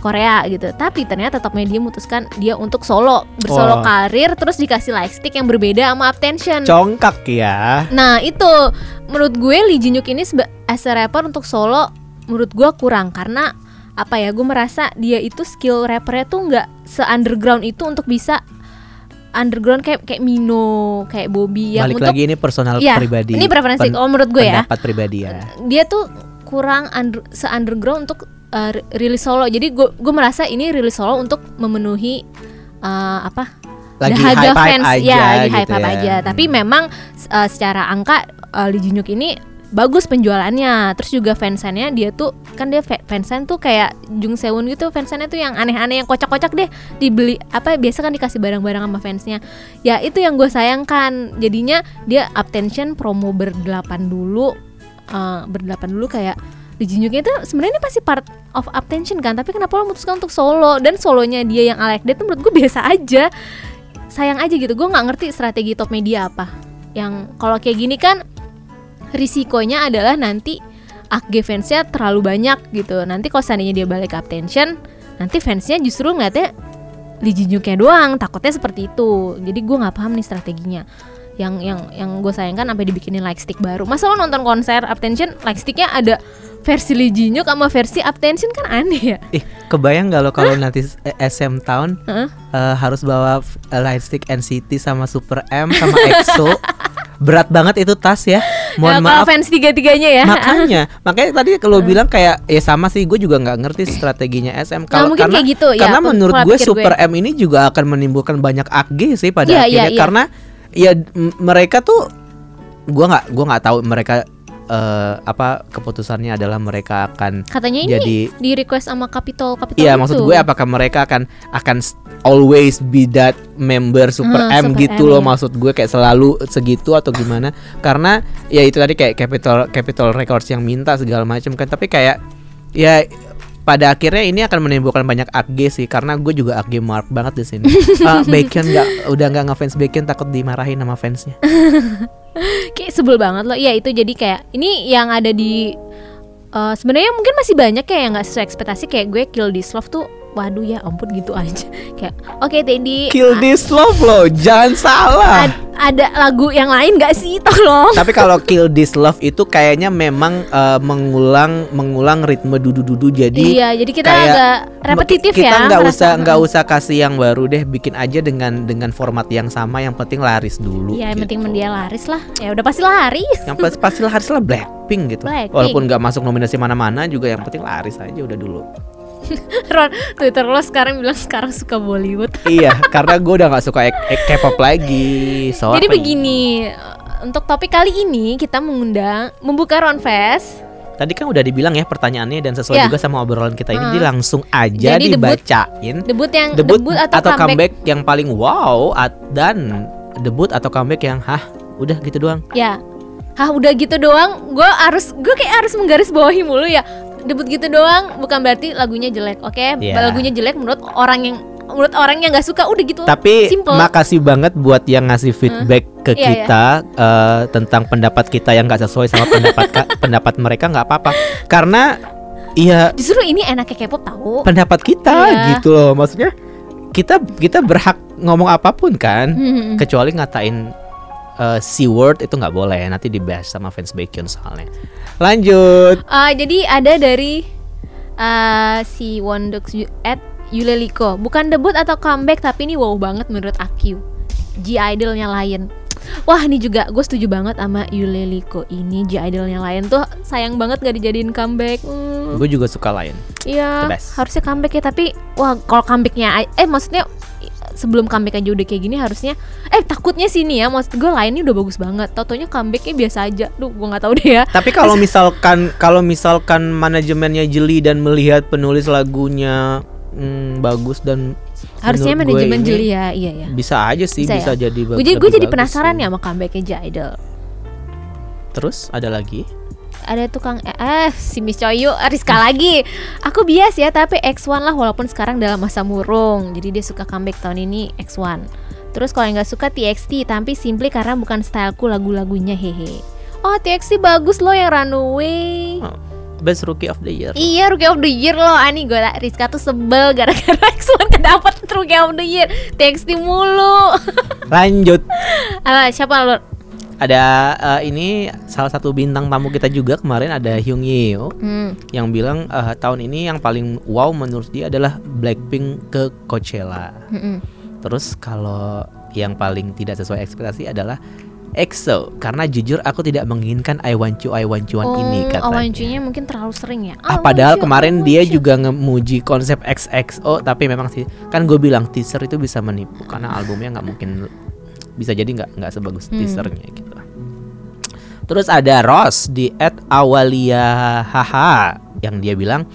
Korea gitu. Tapi ternyata top media memutuskan dia untuk solo, bersolo Wah. karir terus dikasih light stick yang berbeda sama Attention. Congkak ya. Nah itu menurut gue Lee Jin Yook ini as a rapper untuk solo menurut gue kurang karena apa ya gue merasa dia itu skill rappernya tuh nggak se underground itu untuk bisa underground kayak kayak Mino kayak Bobby yang Balik untuk lagi ini personal Iya, pribadi. ini preferensi Pen- kalau menurut gue ya pendapat pribadi ya. dia tuh kurang under, se underground untuk uh, ri- rilis solo. Jadi gue gue merasa ini rilis solo untuk memenuhi uh, apa? Lagi dahaga hype-hype fans. aja ya lagi gitu hype hype ya. aja. Tapi memang uh, secara angka uh, Lee Yook ini bagus penjualannya. Terus juga fansannya dia tuh kan dia fa- fansan tuh kayak Jung Seun gitu. Fansannya tuh yang aneh-aneh yang kocak-kocak deh. Dibeli apa biasa kan dikasih barang-barang sama fansnya. Ya itu yang gue sayangkan. Jadinya dia attention promo berdelapan dulu uh, berdelapan dulu kayak Lee Jin Yook itu sebenarnya pasti part of attention kan tapi kenapa lo memutuskan untuk solo? Dan solonya dia yang like that tuh menurut gue biasa aja. Sayang aja gitu gue nggak ngerti strategi top media apa. Yang kalau kayak gini kan risikonya adalah nanti AG fansnya terlalu banyak gitu. Nanti kalau seandainya dia balik attention nanti fansnya justru ngeliatnya Lee Jin Yooknya doang takutnya seperti itu. Jadi gue nggak paham nih strateginya. Yang yang yang gue sayangkan sampai dibikinin like stick baru. Masa lo nonton konser attention like sticknya ada versi Hyuk sama versi Attention kan aneh ya. Ih, kebayang gak lo kalau nanti s- eh, SM Town Heeh. eh, harus bawa eh, Lightstick NCT sama Super M sama EXO. *laughs* Berat banget itu tas ya. Mohon Ya, kalau maaf. fans tiga-tiganya ya. Makanya, *laughs* makanya tadi kalau bilang kayak ya sama sih, gue juga nggak ngerti strateginya SM. Kalau mungkin karena, kayak gitu, ya, karena pem- menurut gue Super M ini juga akan menimbulkan banyak AG sih pada iya, akhirnya. iya. Karena ya mereka tuh, gue nggak gue nggak tahu mereka eh, apa keputusannya adalah mereka akan Katanya ini jadi di request sama Capitol Capitol Iya itu. maksud gue apakah mereka akan akan always be that member Super Hmm, M Super gitu M, loh ya. maksud gue kayak selalu segitu atau gimana karena ya itu tadi kayak Capital Capital Records yang minta segala macam kan tapi kayak ya pada akhirnya ini akan menimbulkan banyak AG sih karena gue juga AG mark banget di sini. *laughs* Ah, Bacon nggak udah nggak ngefans Bacon takut dimarahin sama fansnya. *laughs* kayak sebel banget loh. Iya itu jadi kayak ini yang ada di eh, sebenarnya mungkin masih banyak kayak yang nggak sesuai ekspektasi kayak gue Kill This Love tuh waduh ya ampun gitu aja. Kayak oke Teddy Kill this love loh, jangan salah. ad- ada lagu yang lain gak sih? Tolong. Tapi kalau Kill This Love itu kayaknya memang eh, mengulang mengulang ritme dudu-dudu. Jadi iya jadi kita kayak agak repetitif kita ya nggak ngerasa. usah nggak usah kasih yang baru deh. Bikin aja dengan dengan format yang sama. Yang penting laris dulu ya yang penting gitu. dia laris lah. Ya udah pasti laris. Yang pasti pasti laris lah Blackpink gitu. Blackpink. walaupun nggak masuk nominasi mana-mana juga yang penting laris aja udah dulu *laughs* Ron Twitter lo sekarang bilang sekarang suka Bollywood *laughs* iya karena gue udah nggak suka K-pop lagi sorry jadi begini untuk topik kali ini kita mengundang membuka Ron Fest tadi kan udah dibilang ya pertanyaannya dan sesuai Ya. juga sama obrolan kita ini Hmm. langsung aja Jadi debut- dibacain debut yang debut, debut, atau, comeback. yang paling wow at- dan debut atau comeback yang hah udah gitu doang Ya, hah udah gitu doang. Gue harus, gue kayak harus menggaris bawahi mulu ya. Debut gitu doang, bukan berarti lagunya jelek, oke? Iya. Lagunya jelek menurut orang yang menurut orang yang nggak suka udah gitu. Tapi Simple. makasih banget buat yang ngasih feedback ke Iya, kita eh, tentang pendapat kita yang nggak sesuai sama pendapat ka- *laughs* pendapat mereka nggak apa-apa. Karena iya Justru ini enaknya K-pop tahu. pendapat kita Iya. gitu loh. Maksudnya kita kita berhak ngomong apa pun kan, Hmm. kecuali ngatain eh, C word itu nggak boleh. Nanti dibahas sama fans Bacon soalnya. Lanjut. Ah, jadi ada dari ah, si Wondox Yu- at Yuleliko. Bukan debut atau comeback tapi ini wow banget menurut aku. G idolnya Lion. Wah ini juga gue setuju banget sama Yuleliko ini G idolnya Lion tuh sayang banget gak dijadiin comeback. Hmm. Gue juga suka Lion. Iya, harusnya comeback ya tapi wah kalau comebacknya eh maksudnya sebelum comeback aja udah kayak gini harusnya eh takutnya sini ya maksud gue lainnya udah bagus banget tau-taunya comebacknya biasa aja. Duh gue nggak tahu deh ya. Tapi kalau misalkan kalau misalkan manajemennya jeli dan melihat penulis lagunya hmm, bagus dan harusnya manajemen jeli ya iya ya bisa aja sih Bisa bisa, ya? jadi gue jadi gue jadi penasaran ya sama comebacknya J Idol. Terus ada lagi? Ada tukang eh, eh si Miss Choyu Rizka lagi. Aku bias ya tapi X1 lah walaupun sekarang dalam masa murung. Jadi dia suka comeback tahun ini X1 terus kalau yang nggak suka TXT tapi simply karena bukan styleku lagu-lagunya hehe. Oh TXT bagus loh yang Runaway. Oh, Best Rookie of the Year. Iya Rookie of the Year loh. Ani gue Rizka tuh sebel gara-gara *laughs* X1 kedapet Rookie of the Year. TXT mulu. Lanjut. *laughs* Alah, Siapa lo? Ada eh, ini salah satu bintang tamu kita juga kemarin ada Hyung Yeo Hmm. yang bilang eh, tahun ini yang paling wow menurut dia adalah Blackpink ke Coachella. mm-mm. Terus kalau yang paling tidak sesuai ekspektasi adalah EXO karena jujur aku tidak menginginkan I Want You I Want You One ini Oh, katanya. Awancunya mungkin terlalu sering ya Ah, I padahal want you, kemarin I want dia you. juga ngemuji konsep XXO tapi memang sih kan gue bilang teaser itu bisa menipu karena albumnya nggak mungkin bisa jadi nggak nggak sebagus Hmm. teasernya gitu. Terus ada Ross di @awalia haha yang dia bilang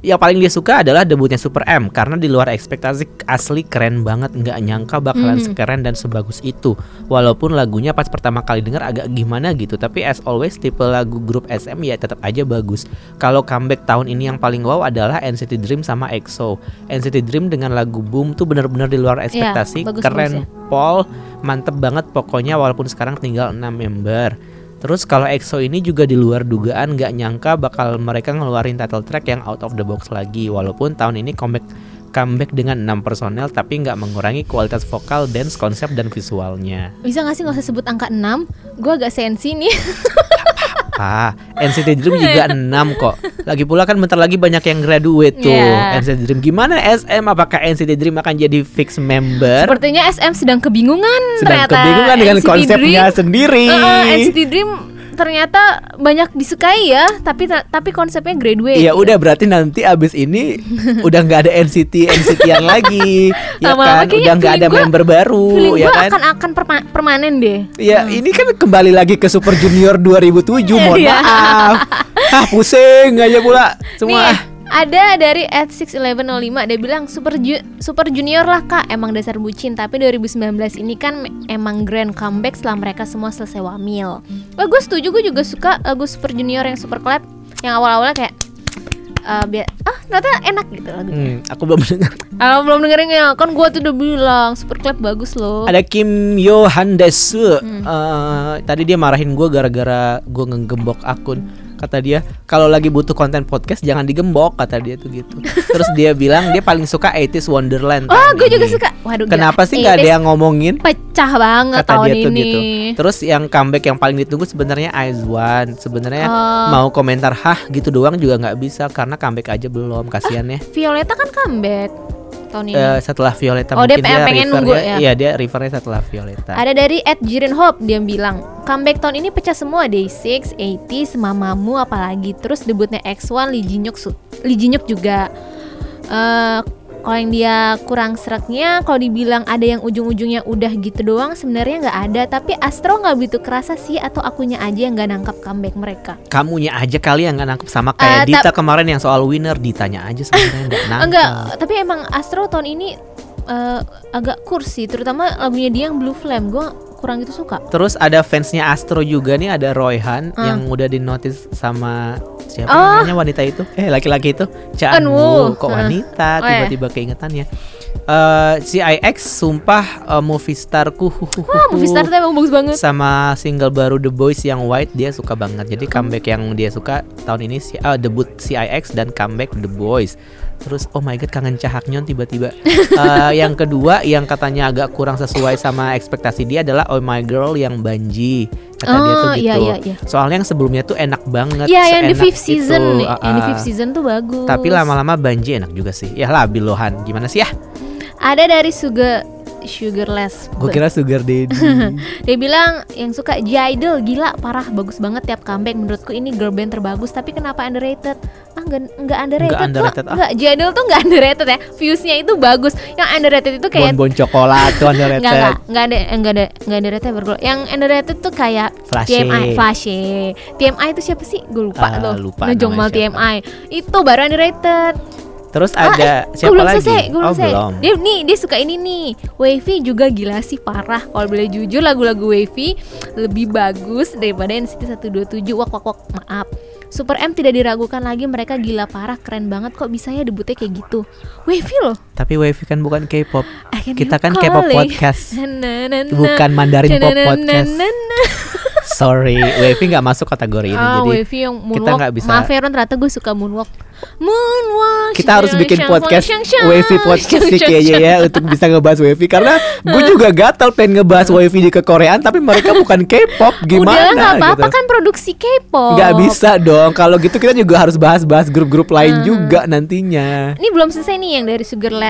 yang paling dia suka adalah debutnya Super M karena di luar ekspektasi asli keren banget nggak nyangka bakalan Mhm. sekeren dan sebagus itu walaupun lagunya pas pertama kali denger agak gimana gitu tapi as always tipe lagu grup SM ya tetap aja bagus kalau comeback tahun ini yang paling wow adalah NCT Dream sama EXO NCT Dream dengan lagu Boom tuh bener-bener di luar ekspektasi bagus-bagus keren ya. Paul mantep banget pokoknya walaupun sekarang tinggal 6 member Terus kalau EXO ini juga di luar dugaan nggak nyangka bakal mereka ngeluarin title track yang out of the box lagi. Walaupun tahun ini comeback comeback dengan 6 personel tapi nggak mengurangi kualitas vokal, dance, konsep dan visualnya. Bisa gak sih gak usah sebut angka 6 Gue agak sensi nih apa? NCT Dream juga 6 kok. Lagi pula kan bentar lagi banyak yang graduate tuh. Yeah. NCT Dream gimana SM apakah NCT Dream akan jadi fix member? Sepertinya SM sedang kebingungan Sedang ternyata kebingungan dengan NCT konsepnya Dream- sendiri. Heeh, NCT Dream ternyata banyak disukai ya, tapi tapi konsepnya graduate. Ya udah berarti nanti abis ini *laughs* udah nggak ada NCT NCT-an lagi, *laughs* ya Lama-lama kan? Udah nggak ada gua- member baru, ya gua kan? akan akan perma- permanen deh. Ya ini kan kembali lagi ke Super Junior 2007 Mohon Iya. maaf *laughs* Ah pusing aja pula Semua Nih, ada dari at 61105 dia bilang super ju- super junior lah kak emang dasar bucin tapi 2019 ini kan emang grand comeback setelah mereka semua selesai wamil. Wah gue setuju gue juga suka lagu super junior yang super clap yang awal-awalnya kayak eh biar ah ternyata enak gitu lagunya. hmm, Aku belum dengar *laughs* Kalau belum dengerin ya kan gue tuh udah bilang super clap bagus loh. Ada Kim Yo Handesu Hmm. Eh, Tadi dia marahin gue gara-gara gue ngegembok akun Kata dia kalau lagi butuh konten podcast jangan digembok kata dia tuh gitu Terus dia bilang dia paling suka 80s Wonderland Oh gue juga suka. Waduh gila. Kenapa sih nggak ada 80s yang ngomongin pecah banget kata tahun dia tuh ini. gitu. Terus yang comeback yang paling ditunggu sebenarnya Aizwan. Sebenarnya Oh. mau komentar hah gitu doang juga nggak bisa karena comeback aja belum kasihan ya. Violeta kan comeback tahun ini. Eh, setelah Violeta Oh, dia mungkin pengen- pengen refer nunggu ya. ya? Iya dia refernya setelah Violeta. Ada dari Ed Jiren Hope dia bilang comeback tahun ini pecah semua Day6, 80s, Mamamu apalagi terus debutnya X1 Lee Jinyuk Lee Jinyuk juga eh kalau yang dia kurang seraknya kalau dibilang ada yang ujung-ujungnya udah gitu doang sebenarnya nggak ada. Tapi Astro nggak begitu kerasa sih atau akunya aja yang nggak nangkap comeback mereka? Kamunya aja kali yang nggak nangkep sama Eh, kayak Dita tap- kemarin yang soal winner ditanya aja sebenarnya nggak *laughs* nangkep. enggak tapi emang Astro tahun ini eh, agak kursi terutama lagunya dia yang Blue Flame. Gue kurang gitu suka Terus ada fansnya Astro juga nih ada Royhan Ah. yang udah dinotis sama siapa Oh. namanya wanita itu? Eh laki-laki itu Chan Woo. Kok Ah. wanita Oh, tiba-tiba keingetannya. Eh si IX sumpah eh, movie starku wah movie star tuh emang bagus banget sama single baru The Boys yang White dia suka banget. Jadi comeback yang dia suka tahun ini si ah, debut CIX dan comeback The Boys. Terus oh my god kangen Cahaknyon tiba-tiba. *laughs* Eh, yang kedua yang katanya agak kurang sesuai sama ekspektasi dia adalah Oh My Girl yang Banji. Kata dia tuh Oh, gitu. iya, iya, iya. Soalnya yang sebelumnya tuh enak banget. Iya yang the fifth season itu. nih, yang the fifth season tuh bagus. Tapi lama-lama Banji enak juga sih. Ya labil lohan. Gimana sih ya? Ada dari Sugar Sugarless. Gue kira Sugar Daddy. *laughs* Dia bilang yang suka J-Idol gila parah bagus banget tiap comeback menurutku ini girl band terbagus tapi kenapa underrated? Ah enggak enggak underrated, Nggak underrated, kok. ah. Enggak J-Idol tuh enggak underrated ya. Viewsnya itu bagus. Yang underrated itu kayak Bonbon coklat tuh underrated. Enggak, enggak, enggak ada, enggak ada, enggak underrated bergol. Yang underrated tuh kayak Flashy. TMI, Flashy. TMI itu siapa sih? Gue lupa Ah, tuh. lupa Ngejong mal namanya siapa. TMI. Itu baru underrated. Terus Ah, ada eh, siapa gua belum lagi? selesai, gua belum oh selesai. belum. Dia nih dia suka ini nih. Wavy juga gila sih parah. Kalau boleh jujur lagu-lagu Wavy lebih bagus daripada NCT 127. Wak wak wak. Maaf. Super M tidak diragukan lagi mereka gila parah keren banget kok bisa ya debutnya kayak gitu. Wavy loh. Tapi Wavy kan bukan K-pop. Kita kan K-pop podcast. Na, na, na, Bukan Mandarin na, Pop na, na, Podcast. na, na. *laughs* Sorry, Wavy nggak masuk kategori ini. Ah, jadi Wavy yang kita nggak bisa. Maaf ya Ron, ternyata gue suka moonwalk. Moonwalk. kita harus bikin podcast Wavy podcast syang, *laughs* kayaknya ya untuk bisa ngebahas Wavy karena gue juga gatal pengen ngebahas Wavy di kekoreaan tapi mereka bukan K-pop gimana Udah nggak apa-apa gitu. kan produksi K-pop. Nggak bisa dong. Kalau gitu kita juga harus bahas-bahas grup-grup lain Hmm. juga nantinya. Ini belum selesai nih yang dari Sugarla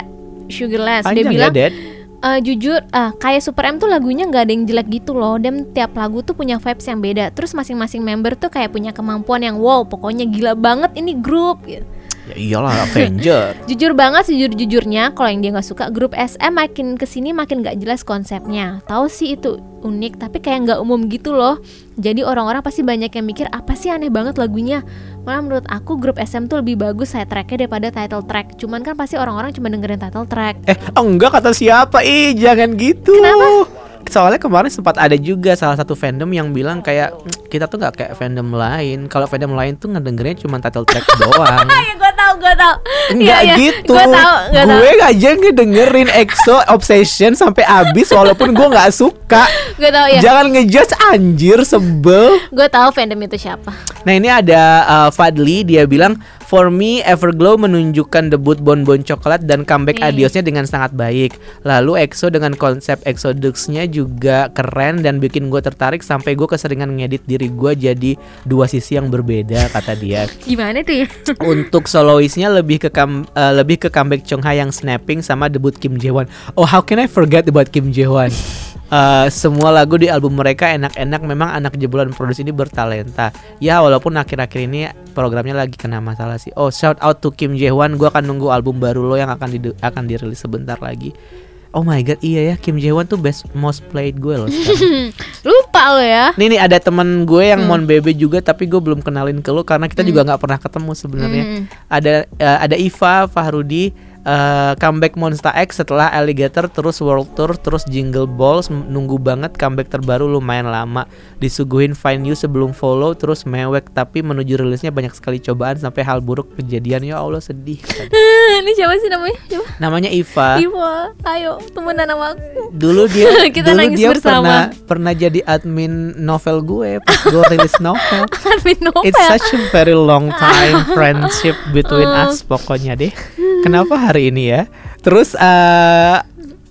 Sugarless. Dia Panjang bilang ya, Dad. "Eh, jujur, ah kayak Super M tuh lagunya nggak ada yang jelek gitu loh. Dan tiap lagu tuh punya vibes yang beda. Terus masing-masing member tuh kayak punya kemampuan yang wow, pokoknya gila banget ini grup. gitu. Ya iyalah Avenger. *laughs* Jujur banget sejujur-jujurnya kalau yang dia nggak suka grup SM makin ke sini makin nggak jelas konsepnya. Tahu sih itu unik tapi kayak nggak umum gitu loh. Jadi orang-orang pasti banyak yang mikir apa sih aneh banget lagunya. Malah menurut aku grup SM tuh lebih bagus saya tracknya daripada title track. Cuman kan pasti orang-orang cuma dengerin title track. Eh, enggak kata siapa? Ih, jangan gitu. Kenapa? Soalnya kemarin sempat ada juga salah satu fandom yang bilang kayak "Mm, kita tuh nggak kayak fandom lain. Kalau fandom lain tuh ngedengerinnya cuma title track *laughs* doang. ya gue tau gue tau. Enggak gitu. Gue gue tau. gue aja ngedengerin EXO Obsession sampai habis walaupun gue nggak suka. Gue tau ya. Jangan ngejudge anjir sebel. Gue tau fandom itu siapa. Nah ini ada uh, Fadli dia bilang For me, Everglow menunjukkan debut Bonbon Coklat dan comeback Oke. Adiosnya dengan sangat baik. Lalu EXO dengan konsep Exodus-nya juga keren dan bikin gue tertarik sampai gue keseringan ngedit diri gue jadi dua sisi yang berbeda kata dia. *laughs* Gimana tuh ya? Untuk soloistnya lebih ke kam- eh, lebih ke comeback Chongha yang snapping sama debut Kim Jae-won. Oh, how can I forget about Kim Jae-won? *laughs* Eh, semua lagu di album mereka enak-enak memang anak jebolan produksi ini bertalenta ya walaupun akhir-akhir ini programnya lagi kena masalah sih oh shout out to Kim Jae-won gue akan nunggu album baru lo yang akan di akan dirilis sebentar lagi oh my god iya ya Kim Jae-won tuh best most played gue loh. *laughs* Lupa lo ya. Nih nih ada teman gue yang Hmm. Mon Bebe juga tapi gue belum kenalin ke lo karena kita juga nggak pernah ketemu sebenarnya. Hmm. Ada eh, ada Iva Fahrudi eh, comeback Monster X setelah Alligator terus World Tour terus Jingle Balls nunggu banget comeback terbaru lumayan lama disuguhin Find You sebelum follow terus mewek tapi menuju rilisnya banyak sekali cobaan sampai hal buruk kejadian ya Allah sedih *laughs* Ini siapa sih namanya? Coba. namanya Iva Iva, ayo temenan sama aku. dulu dia *laughs* Kita dulu nangis dia bersama. pernah pernah jadi admin novel gue pas gue rilis *laughs* novel Admin novel. It's such a very long time friendship between us pokoknya deh. Kenapa hari ini ya? Terus eh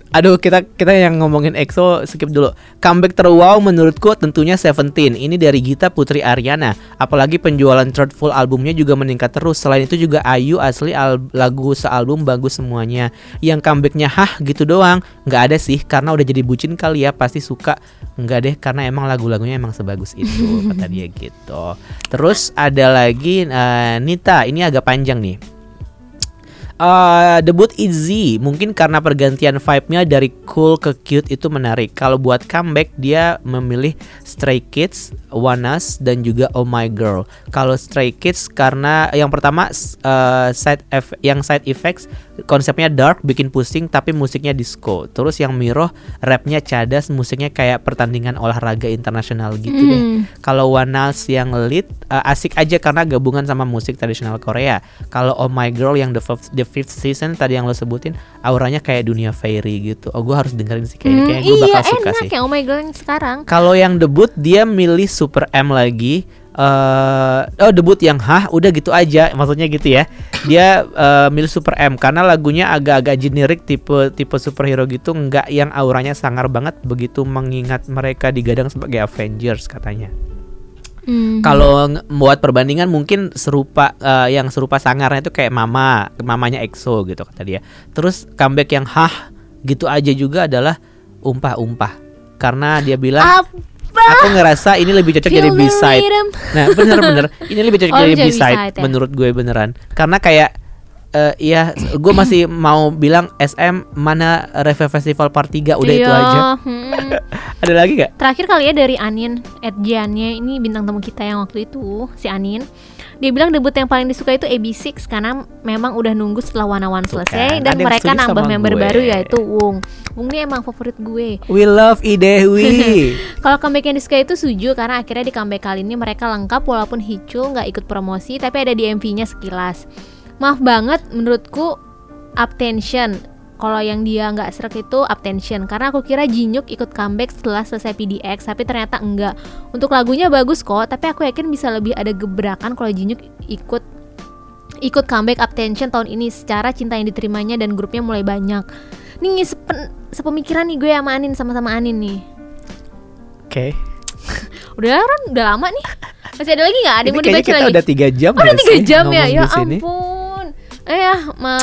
aduh kita kita yang ngomongin EXO skip dulu. Comeback terwow menurutku tentunya Seventeen. Ini dari Gita Putri Aryana. Apalagi penjualan third full albumnya juga meningkat terus. Selain itu juga Ayu asli al- lagu sealbum bagus semuanya. Yang comebacknya hah gitu doang. nggak ada sih karena udah jadi bucin kali ya pasti suka. Enggak deh karena emang lagu-lagunya emang sebagus itu kata dia gitu. Terus ada lagi eh, Nita, ini agak panjang nih. Eh, debut Izzy mungkin karena pergantian vibe-nya dari cool ke cute itu menarik. Kalau buat comeback dia memilih Stray Kids, Us dan juga Oh My Girl. Kalau Stray Kids karena yang pertama eh, side eff- yang side effects konsepnya dark bikin pusing tapi musiknya disco. Terus yang Miroh rapnya cadas, musiknya kayak pertandingan olahraga internasional gitu deh. Hmm. Kalau Us yang lead uh, asik aja karena gabungan sama musik tradisional Korea. Kalau Oh My Girl yang the fifth, the fifth season tadi yang lo sebutin auranya kayak dunia fairy gitu. Oh gue harus dengerin sih kayaknya. Hmm, Kayaknya gue iya bakal suka enak sih. ya Oh my god yang sekarang. Kalau yang debut dia milih Super M lagi. Eh oh debut yang hah udah gitu aja maksudnya gitu ya dia eh, milih Super M karena lagunya agak-agak generik tipe tipe superhero gitu nggak yang auranya sangar banget begitu mengingat mereka digadang sebagai Avengers katanya Hmm. kalau nge- buat perbandingan mungkin serupa eh, yang serupa sangarnya itu kayak mama, mamanya EXO gitu kata dia. Terus comeback yang hah gitu aja juga adalah umpah-umpah. Karena dia bilang? Aku ngerasa ini lebih cocok jadi Feel B-side. Nah, bener-bener ini lebih cocok Oh, jadi B-side ya. menurut gue beneran. Karena kayak eh ya gue masih *clears throat* mau bilang SM mana Reve Festival Part 3 udah itu Iya, aja. hmm. *laughs* Ada lagi gak? Terakhir kali ya dari Anin Edjannya ini bintang tamu kita yang waktu itu si Anin. Dia bilang debut yang paling disuka itu AB6 karena memang udah nunggu setelah One One selesai kan, dan ada mereka nambah member gue. baru yaitu Wung. Wung ini emang favorit gue. We love Idewi. *laughs* Kalau comeback yang disuka itu setuju karena akhirnya di comeback kali ini mereka lengkap walaupun Hicul nggak ikut promosi tapi ada di MV-nya sekilas. Maaf banget menurutku Uptension. Kalau yang dia nggak serak itu Uptension karena aku kira Jinyuk ikut comeback setelah selesai PDX tapi ternyata enggak. Untuk lagunya bagus kok, tapi aku yakin bisa lebih ada gebrakan kalau Jinyuk ikut ikut comeback Uptension tahun ini secara cinta yang diterimanya dan grupnya mulai banyak. Nih sepen, sepemikiran nih gue sama Anin sama-sama Anin nih. Oke. *laughs* Udah kan udah lama nih. Masih ada lagi nggak? Ada yang mau dibaca kita lagi? udah tiga jam oh, udah nggak tiga jam ya. Ya ampun. Eh ya, ma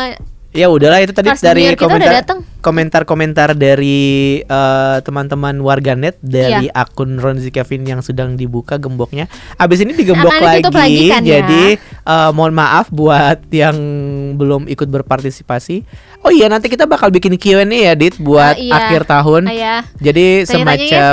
Ya udahlah itu tadi dari komentar datang. komentar-komentar dari eh, teman-teman warganet dari Iya. akun Ronzi Kevin yang sedang dibuka gemboknya. Abis ini digembok Akan lagi, lagi kan ya? jadi eh, mohon maaf buat yang belum ikut berpartisipasi. Oh iya nanti kita bakal bikin Q&A ya Dit buat Ah, iya. akhir tahun. Ah, ya. Jadi Tanya-tanya ya.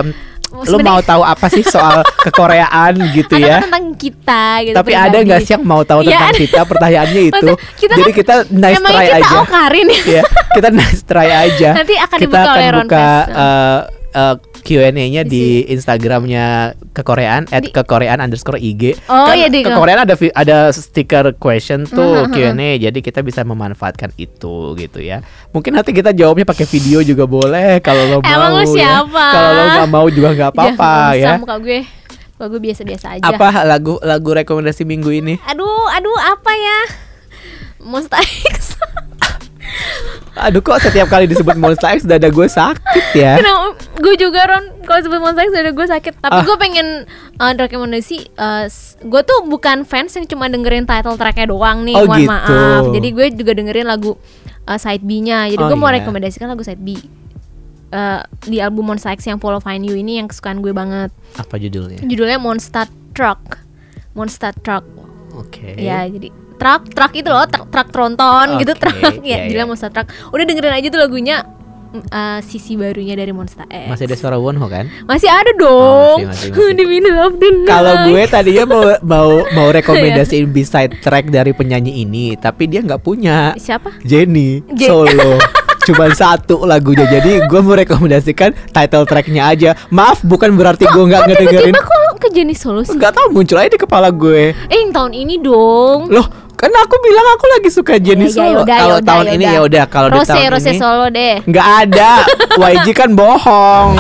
Lu mau tahu apa sih soal *laughs* kekoreaan gitu ya? tentang kita gitu. Tapi ada nggak sih yang mau tahu Iya, tentang ada. kita? Pertanyaannya *laughs* itu. Kita Jadi kan kita nice try kita aja. okarin ya. ya kita nice try aja. *laughs* Nanti akan kita dibuka akan buka eh, eh, Q&A-nya Di Instagramnya kekoreaan at kekoreaan underscore IG. Oh, kan iya, di- kekoreaan ada ada stiker question tuh Mhm, Q&A, jadi kita bisa memanfaatkan itu gitu ya. Mungkin nanti kita jawabnya pakai video juga boleh kalau lo *laughs* mau. Emang ya. siapa? Kalau lo nggak mau juga nggak *laughs* apa-apa nggak ya. muka gue. lagu biasa-biasa aja Apa lagu lagu rekomendasi minggu ini? aduh aduh apa ya Monster X *laughs* Aduh kok setiap kali disebut Monster X dada gue sakit ya. *laughs* Kenapa? Gue juga Ron Kalau sebut Monster X udah gue sakit Tapi Ah. gue pengen uh, rekomendasi uh, Gue tuh bukan fans yang cuma dengerin title tracknya doang nih Oh, Mohon gitu. maaf Jadi gue juga dengerin lagu uh, side B-nya Jadi Oh, gue mau iya. rekomendasikan lagu side B Uh, Di album Monster X yang Follow Find You ini Yang kesukaan gue banget Apa judulnya? Judulnya Monster Truck Monster Truck Oke. Ya jadi truk truk itu loh truk, truk tronton gitu Oke, truk iya, ya judulnya iya. Monster Truck udah dengerin aja tuh lagunya uh, sisi barunya dari Monster X Masih ada suara Wonho kan? masih ada dong Oh, masih, masih, masih. *laughs* di middle of the night Kalau gue tadinya mau *laughs* mau mau Iya. rekomendasiin B-side track dari penyanyi ini, tapi dia nggak punya. siapa Jenny Je- solo. *laughs* Cuman satu lagunya Jadi gue mau rekomendasikan title tracknya aja Maaf bukan berarti gue nggak Kok ngedengerin tiba-tiba kok ke Jenny Solo sih Nggak tahu muncul aja di kepala gue eh yang tahun ini dong Loh kan aku bilang aku lagi suka Jenny Ya, ya Solo. yaudah, Kalau yaudah, tahun ini yaudah. ya udah Kalau di Rose tahun Rose ini Solo deh. Nggak ada. *laughs* YG kan bohong